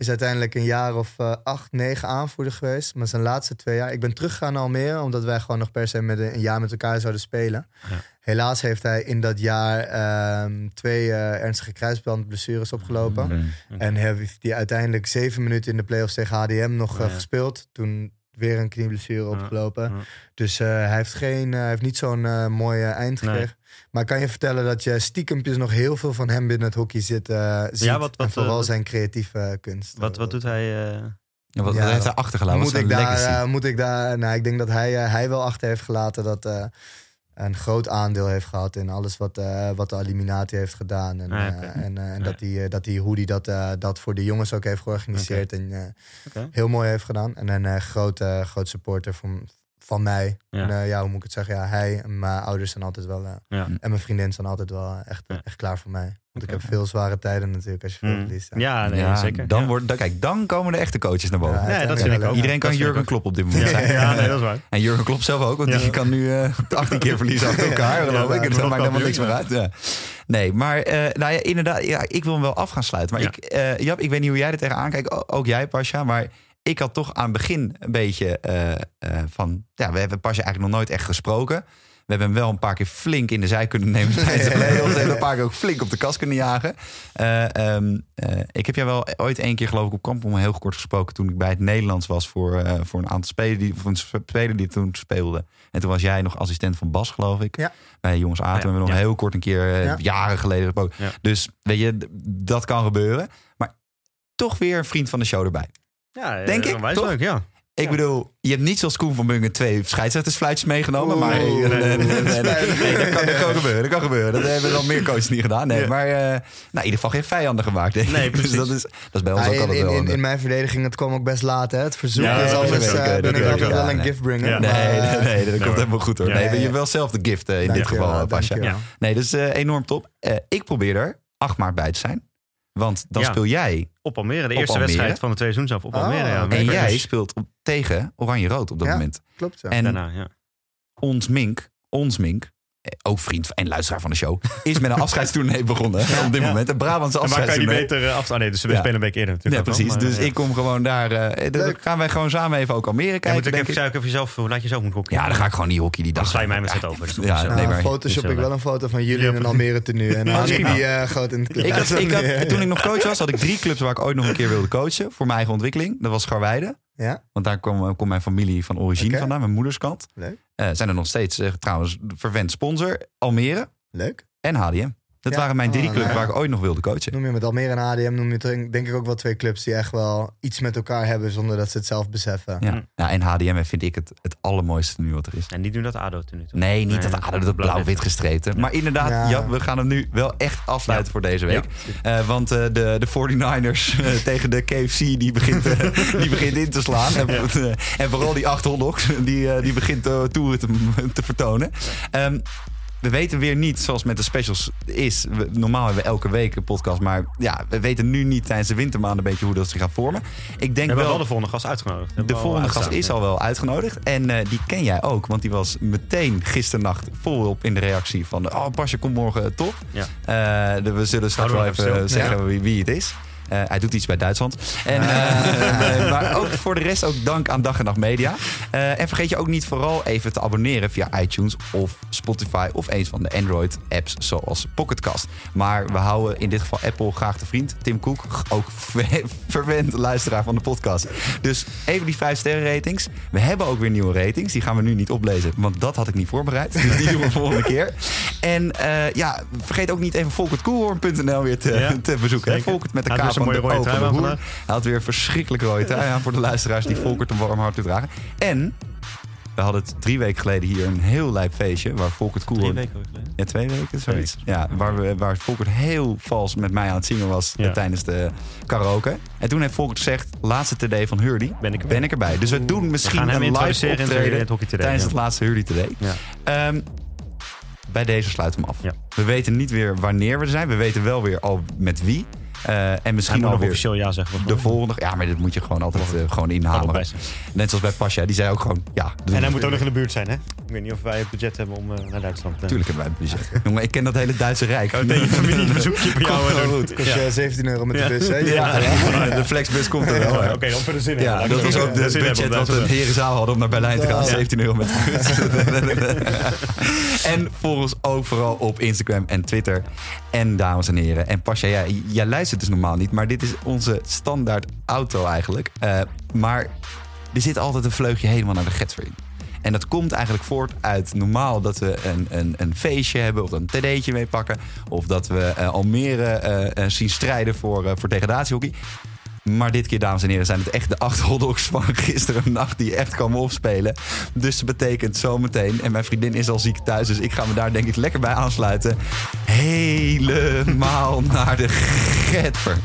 Is uiteindelijk een jaar of eh, acht, negen aanvoerder geweest. Maar zijn laatste twee jaar. Ik ben teruggegaan naar Almere, omdat wij gewoon nog per se met een, een jaar met elkaar zouden spelen. Ja. Helaas heeft hij in dat jaar ehm, twee eh, ernstige kruisbandblessures opgelopen. Mm. En heeft hij uiteindelijk zeven minuten in de playoffs tegen HDM nog eh, Ja. gespeeld. Toen weer een knieblessure opgelopen. ja. Dus hij heeft, geen, heeft niet zo'n eh mooie eind gekregen. Maar kan je vertellen dat je stiekempjes nog heel veel van hem binnen het hockey zit, eh, ziet. wat- wat, en vooral eh, zijn creatieve kunst. Wat, wat doet hij? eh, Ja, wat, Ja, heeft hij achtergelaten? Moet ik, daar, moet ik daar... Nou, ik denk dat hij, hij wel achter heeft gelaten dat... eh, een groot aandeel heeft gehad in alles wat, eh, wat de Illuminati heeft gedaan. En, Ah, eh, en, eh, en Ja. dat, hij, eh, dat hij, hoe hij dat, dat voor de jongens ook heeft georganiseerd. En eh, heel mooi heeft gedaan. En een grote, groot supporter van, van mij. Ja. En, eh, ja, hoe moet ik het zeggen? Ja, hij en mijn ouders zijn altijd wel... eh, Ja. En mijn vriendin zijn altijd wel eh, echt, Ja. echt klaar voor mij. Want ik heb veel zware tijden natuurlijk als je veel Mm. verliest. Ja, nee, ja, zeker. Dan, ja. wordt, dan, kijk, dan komen de echte coaches naar boven. Ja, Nee, dat vind ik ook. Iedereen kan Dat Jurgen Klopp op dit moment Ja, zijn. ja, nee, dat is waar. [laughs] En Jurgen Klopp zelf ook, want Ja. die kan nu eh [laughs] 18 keer verliezen achter elkaar, geloof Ja, ik. Het ja, maakt helemaal niks meer uit. Ja. Nee, maar eh, nou ja, inderdaad, ja, ik wil hem wel af gaan sluiten. Maar Ja. ik, eh, Jap, ik weet niet hoe jij er tegenaan kijkt, ook jij Pasja, maar ik had toch aan het begin een beetje eh, eh, van, ja, we hebben Pasja eigenlijk nog nooit echt gesproken. We hebben hem wel een paar keer flink in de zij kunnen nemen tijdens de play-offs. We hebben een paar keer ook flink op de kast kunnen jagen. Eh, ehm, eh, ik heb jou wel ooit één keer geloof ik op Kampong heel kort gesproken... toen ik bij het Nederlands was voor, eh, voor een aantal spelers die, voor een speler die toen speelde. En toen was jij nog assistent van Bas, geloof ik. Ja. Bij Jongens Aten. Ja, We hebben nog ja. heel kort een keer, Ja. jaren geleden gesproken. Ja. Dus weet je, dat kan gebeuren. Maar toch weer een vriend van de show erbij. Ja, eh, Denk ik, onwijs toch? leuk, ja. Ik Ja. bedoel, je hebt niet zoals Koen van Bungen twee scheidsrechtersfluitjes meegenomen. Oeh, maar nee, nee, nee, nee, nee, nee, spijt. nee, dat, kan, dat kan gebeuren. Dat kan gebeuren. Dat hebben al meer coaches niet gedaan. Nee, Ja. maar eh, nou, in ieder geval geen vijanden gemaakt. Denk ik. Nee, [laughs] dus dat is, dat is bij ons Ja, ook in, altijd in, wel. in, in mijn verdediging, het kwam ook best laat. Hè? Het verzoek Ja, is anders. eh, dat ben ik altijd wel een nee. giftbringer. Ja. Nee, dat komt helemaal goed hoor. Nee, ja, je wel zelf de gift in dit geval, Pasja. Ja. Nee, dus eh, enorm top. Eh, ik probeer er 8 maart bij te zijn. Want dan Ja. speel jij Op Almere, de Op eerste Almere. wedstrijd van de tweede seizoen zelf op Oh, Almere. Ja, en jij speelt op, tegen Oranje-Rood op dat Ja. moment. Klopt, ja. En Daarna, ja. ons Mink, ons Mink, ook vriend en luisteraar van de show, is met een [laughs] afscheidstournee begonnen op dit ja. moment. Een Brabantse En waar kan je beter eh, af... Oh nee, dus we Ja. spelen een week eerder natuurlijk. precies. maar, Dus ja. ik kom gewoon daar. eh, dan gaan wij gewoon samen even ook Almere Ja, kijken. moet ik denk even, zou ik even zelf, hoe laat je zelf moet hockey? Ja, dan ga ik gewoon die hockey die dag. Dan sla je mij met z'n over. Goed. [laughs] Ja, nee, Nou, maar- Photoshop Is ik wel een foto van jullie in een Almere tenue. En dan die eh, groot in het Ik had, ik had, toen ik nog coach was, had ik drie clubs waar ik ooit nog een keer wilde coachen. Voor mijn eigen ontwikkeling. Dat was Scharweide. Ja, Want daar kwam, kwam mijn familie van origine Oké. vandaan, mijn moederskant. leuk. Eh, zijn er nog steeds, eh, trouwens, vervent sponsor. Almere Leuk. en HDM. Dat Ja. waren mijn drie Oh, clubs nou ja. waar ik ooit nog wilde coachen. Noem je met Almere en ADM, noem je denk denk ik ook wel twee clubs die echt wel iets met elkaar hebben zonder dat ze het zelf beseffen. Ja. Ja, en HDM vind ik het, het allermooiste nu wat er is. En die doen dat ADO toen nu toch? Nee, niet Nee, dat ADO dat blauw-wit gestreten. Maar inderdaad, ja. Ja. we gaan hem nu wel echt afsluiten Ja. voor deze week. Eh, want eh, de, de 49ers eh, [laughs] tegen de KFC, die begint, [laughs] die begint in te slaan. En, en vooral die acht hotdogs, die, eh, die begint uh, toeren te, te vertonen. Ehm, we weten weer niet, zoals met de specials is. We, normaal hebben we elke week een podcast. Maar ja, we weten nu niet tijdens de wintermaanden een beetje hoe dat zich gaat vormen. Ik We denk hebben wel... wel de volgende gast uitgenodigd. De volgende gast is al wel uitgenodigd. En eh, die ken jij ook. Want die was meteen gisternacht volop in de reactie van... Oh, Pasje, kom morgen toch? Ja. Eh, we zullen straks wel we even even zeggen wie, wie het is. Eh, hij doet iets bij Duitsland. En, eh, eh, maar ook voor de rest ook dank aan Dag en Nacht Media. En vergeet je ook niet vooral even te abonneren via iTunes of Spotify... of een van de Android-apps zoals Pocketcast. Maar we houden in dit geval Apple graag de vriend. Tim Cook, ook ver- verwend luisteraar van de podcast. Dus even die 5 sterren ratings. We hebben ook weer nieuwe ratings. Die gaan we nu niet oplezen, want dat had ik niet voorbereid. Dus die doen we volgende keer. En ja, vergeet ook niet even volkertkoelhoorn.nl weer te, Ja, te bezoeken. Volkert met de K de mooie rode trui aan. Hij had weer een verschrikkelijk rode trui aan voor de luisteraars die Volkert een warm hart toedragen. En we hadden het drie weken geleden hier een heel lijp feestje waar Volkert Drie Koelhoorn... weken geleden. Ja, twee weken, zoiets. weken. Ja, waar, we, waar Volkert heel vals met mij aan het zingen was Ja. tijdens de karaoke. En toen heeft Volkert gezegd, laatste TD van Hurdy, Ben ik erbij. ben ik erbij. Dus we doen misschien een live het- optreden in het Hockey Today, tijdens ja. het laatste Hurdy TD. Ja. Ehm, bij deze sluiten we hem af. Ja. We weten niet weer wanneer we er zijn. We weten wel weer al met wie. Eh, en misschien nog officieel ja zeggen. de volgende. Ja, maar dit moet je gewoon altijd eh, gewoon inhalen. Net zoals bij Pasja, die zei ook gewoon ja. En hij moet ook nog in de buurt zijn, hè? Ik weet niet of wij het budget hebben om eh, naar Duitsland te Tuurlijk hebben wij een budget. [laughs] Jongen, ik ken dat hele Duitse Rijk. Oh, tegen je familie [laughs] een bezoekje bij jou Komt wel doen. goed. Kost je 17 euro met de bus, hè? Ja, Ja. de flexbus komt er wel. Oké, dan voor de zin Ja, dat was ook de budget wat de herenzaal hadden om naar Berlijn te gaan. Ja. 17 euro met [laughs] En volg ons ook vooral op Instagram en Twitter. En dames en heren. En Pasja, jij, jij luistert dus normaal niet. Maar dit is onze standaard auto eigenlijk. Eh, maar er zit altijd een vleugje helemaal naar de Getver in. En dat komt eigenlijk voort uit normaal dat we een, een, een feestje hebben of een td'tje mee pakken. Of dat we eh, Almere eh, eh, zien strijden voor, voor degradatiehockey. Maar dit keer, dames en heren, zijn het echt de acht hotdogs van [laughs] gisteren nacht die echt komen opspelen. Dus dat betekent zometeen, en mijn vriendin is al ziek thuis, dus ik ga me daar denk ik lekker bij aansluiten. Helemaal [laughs] naar de Getver.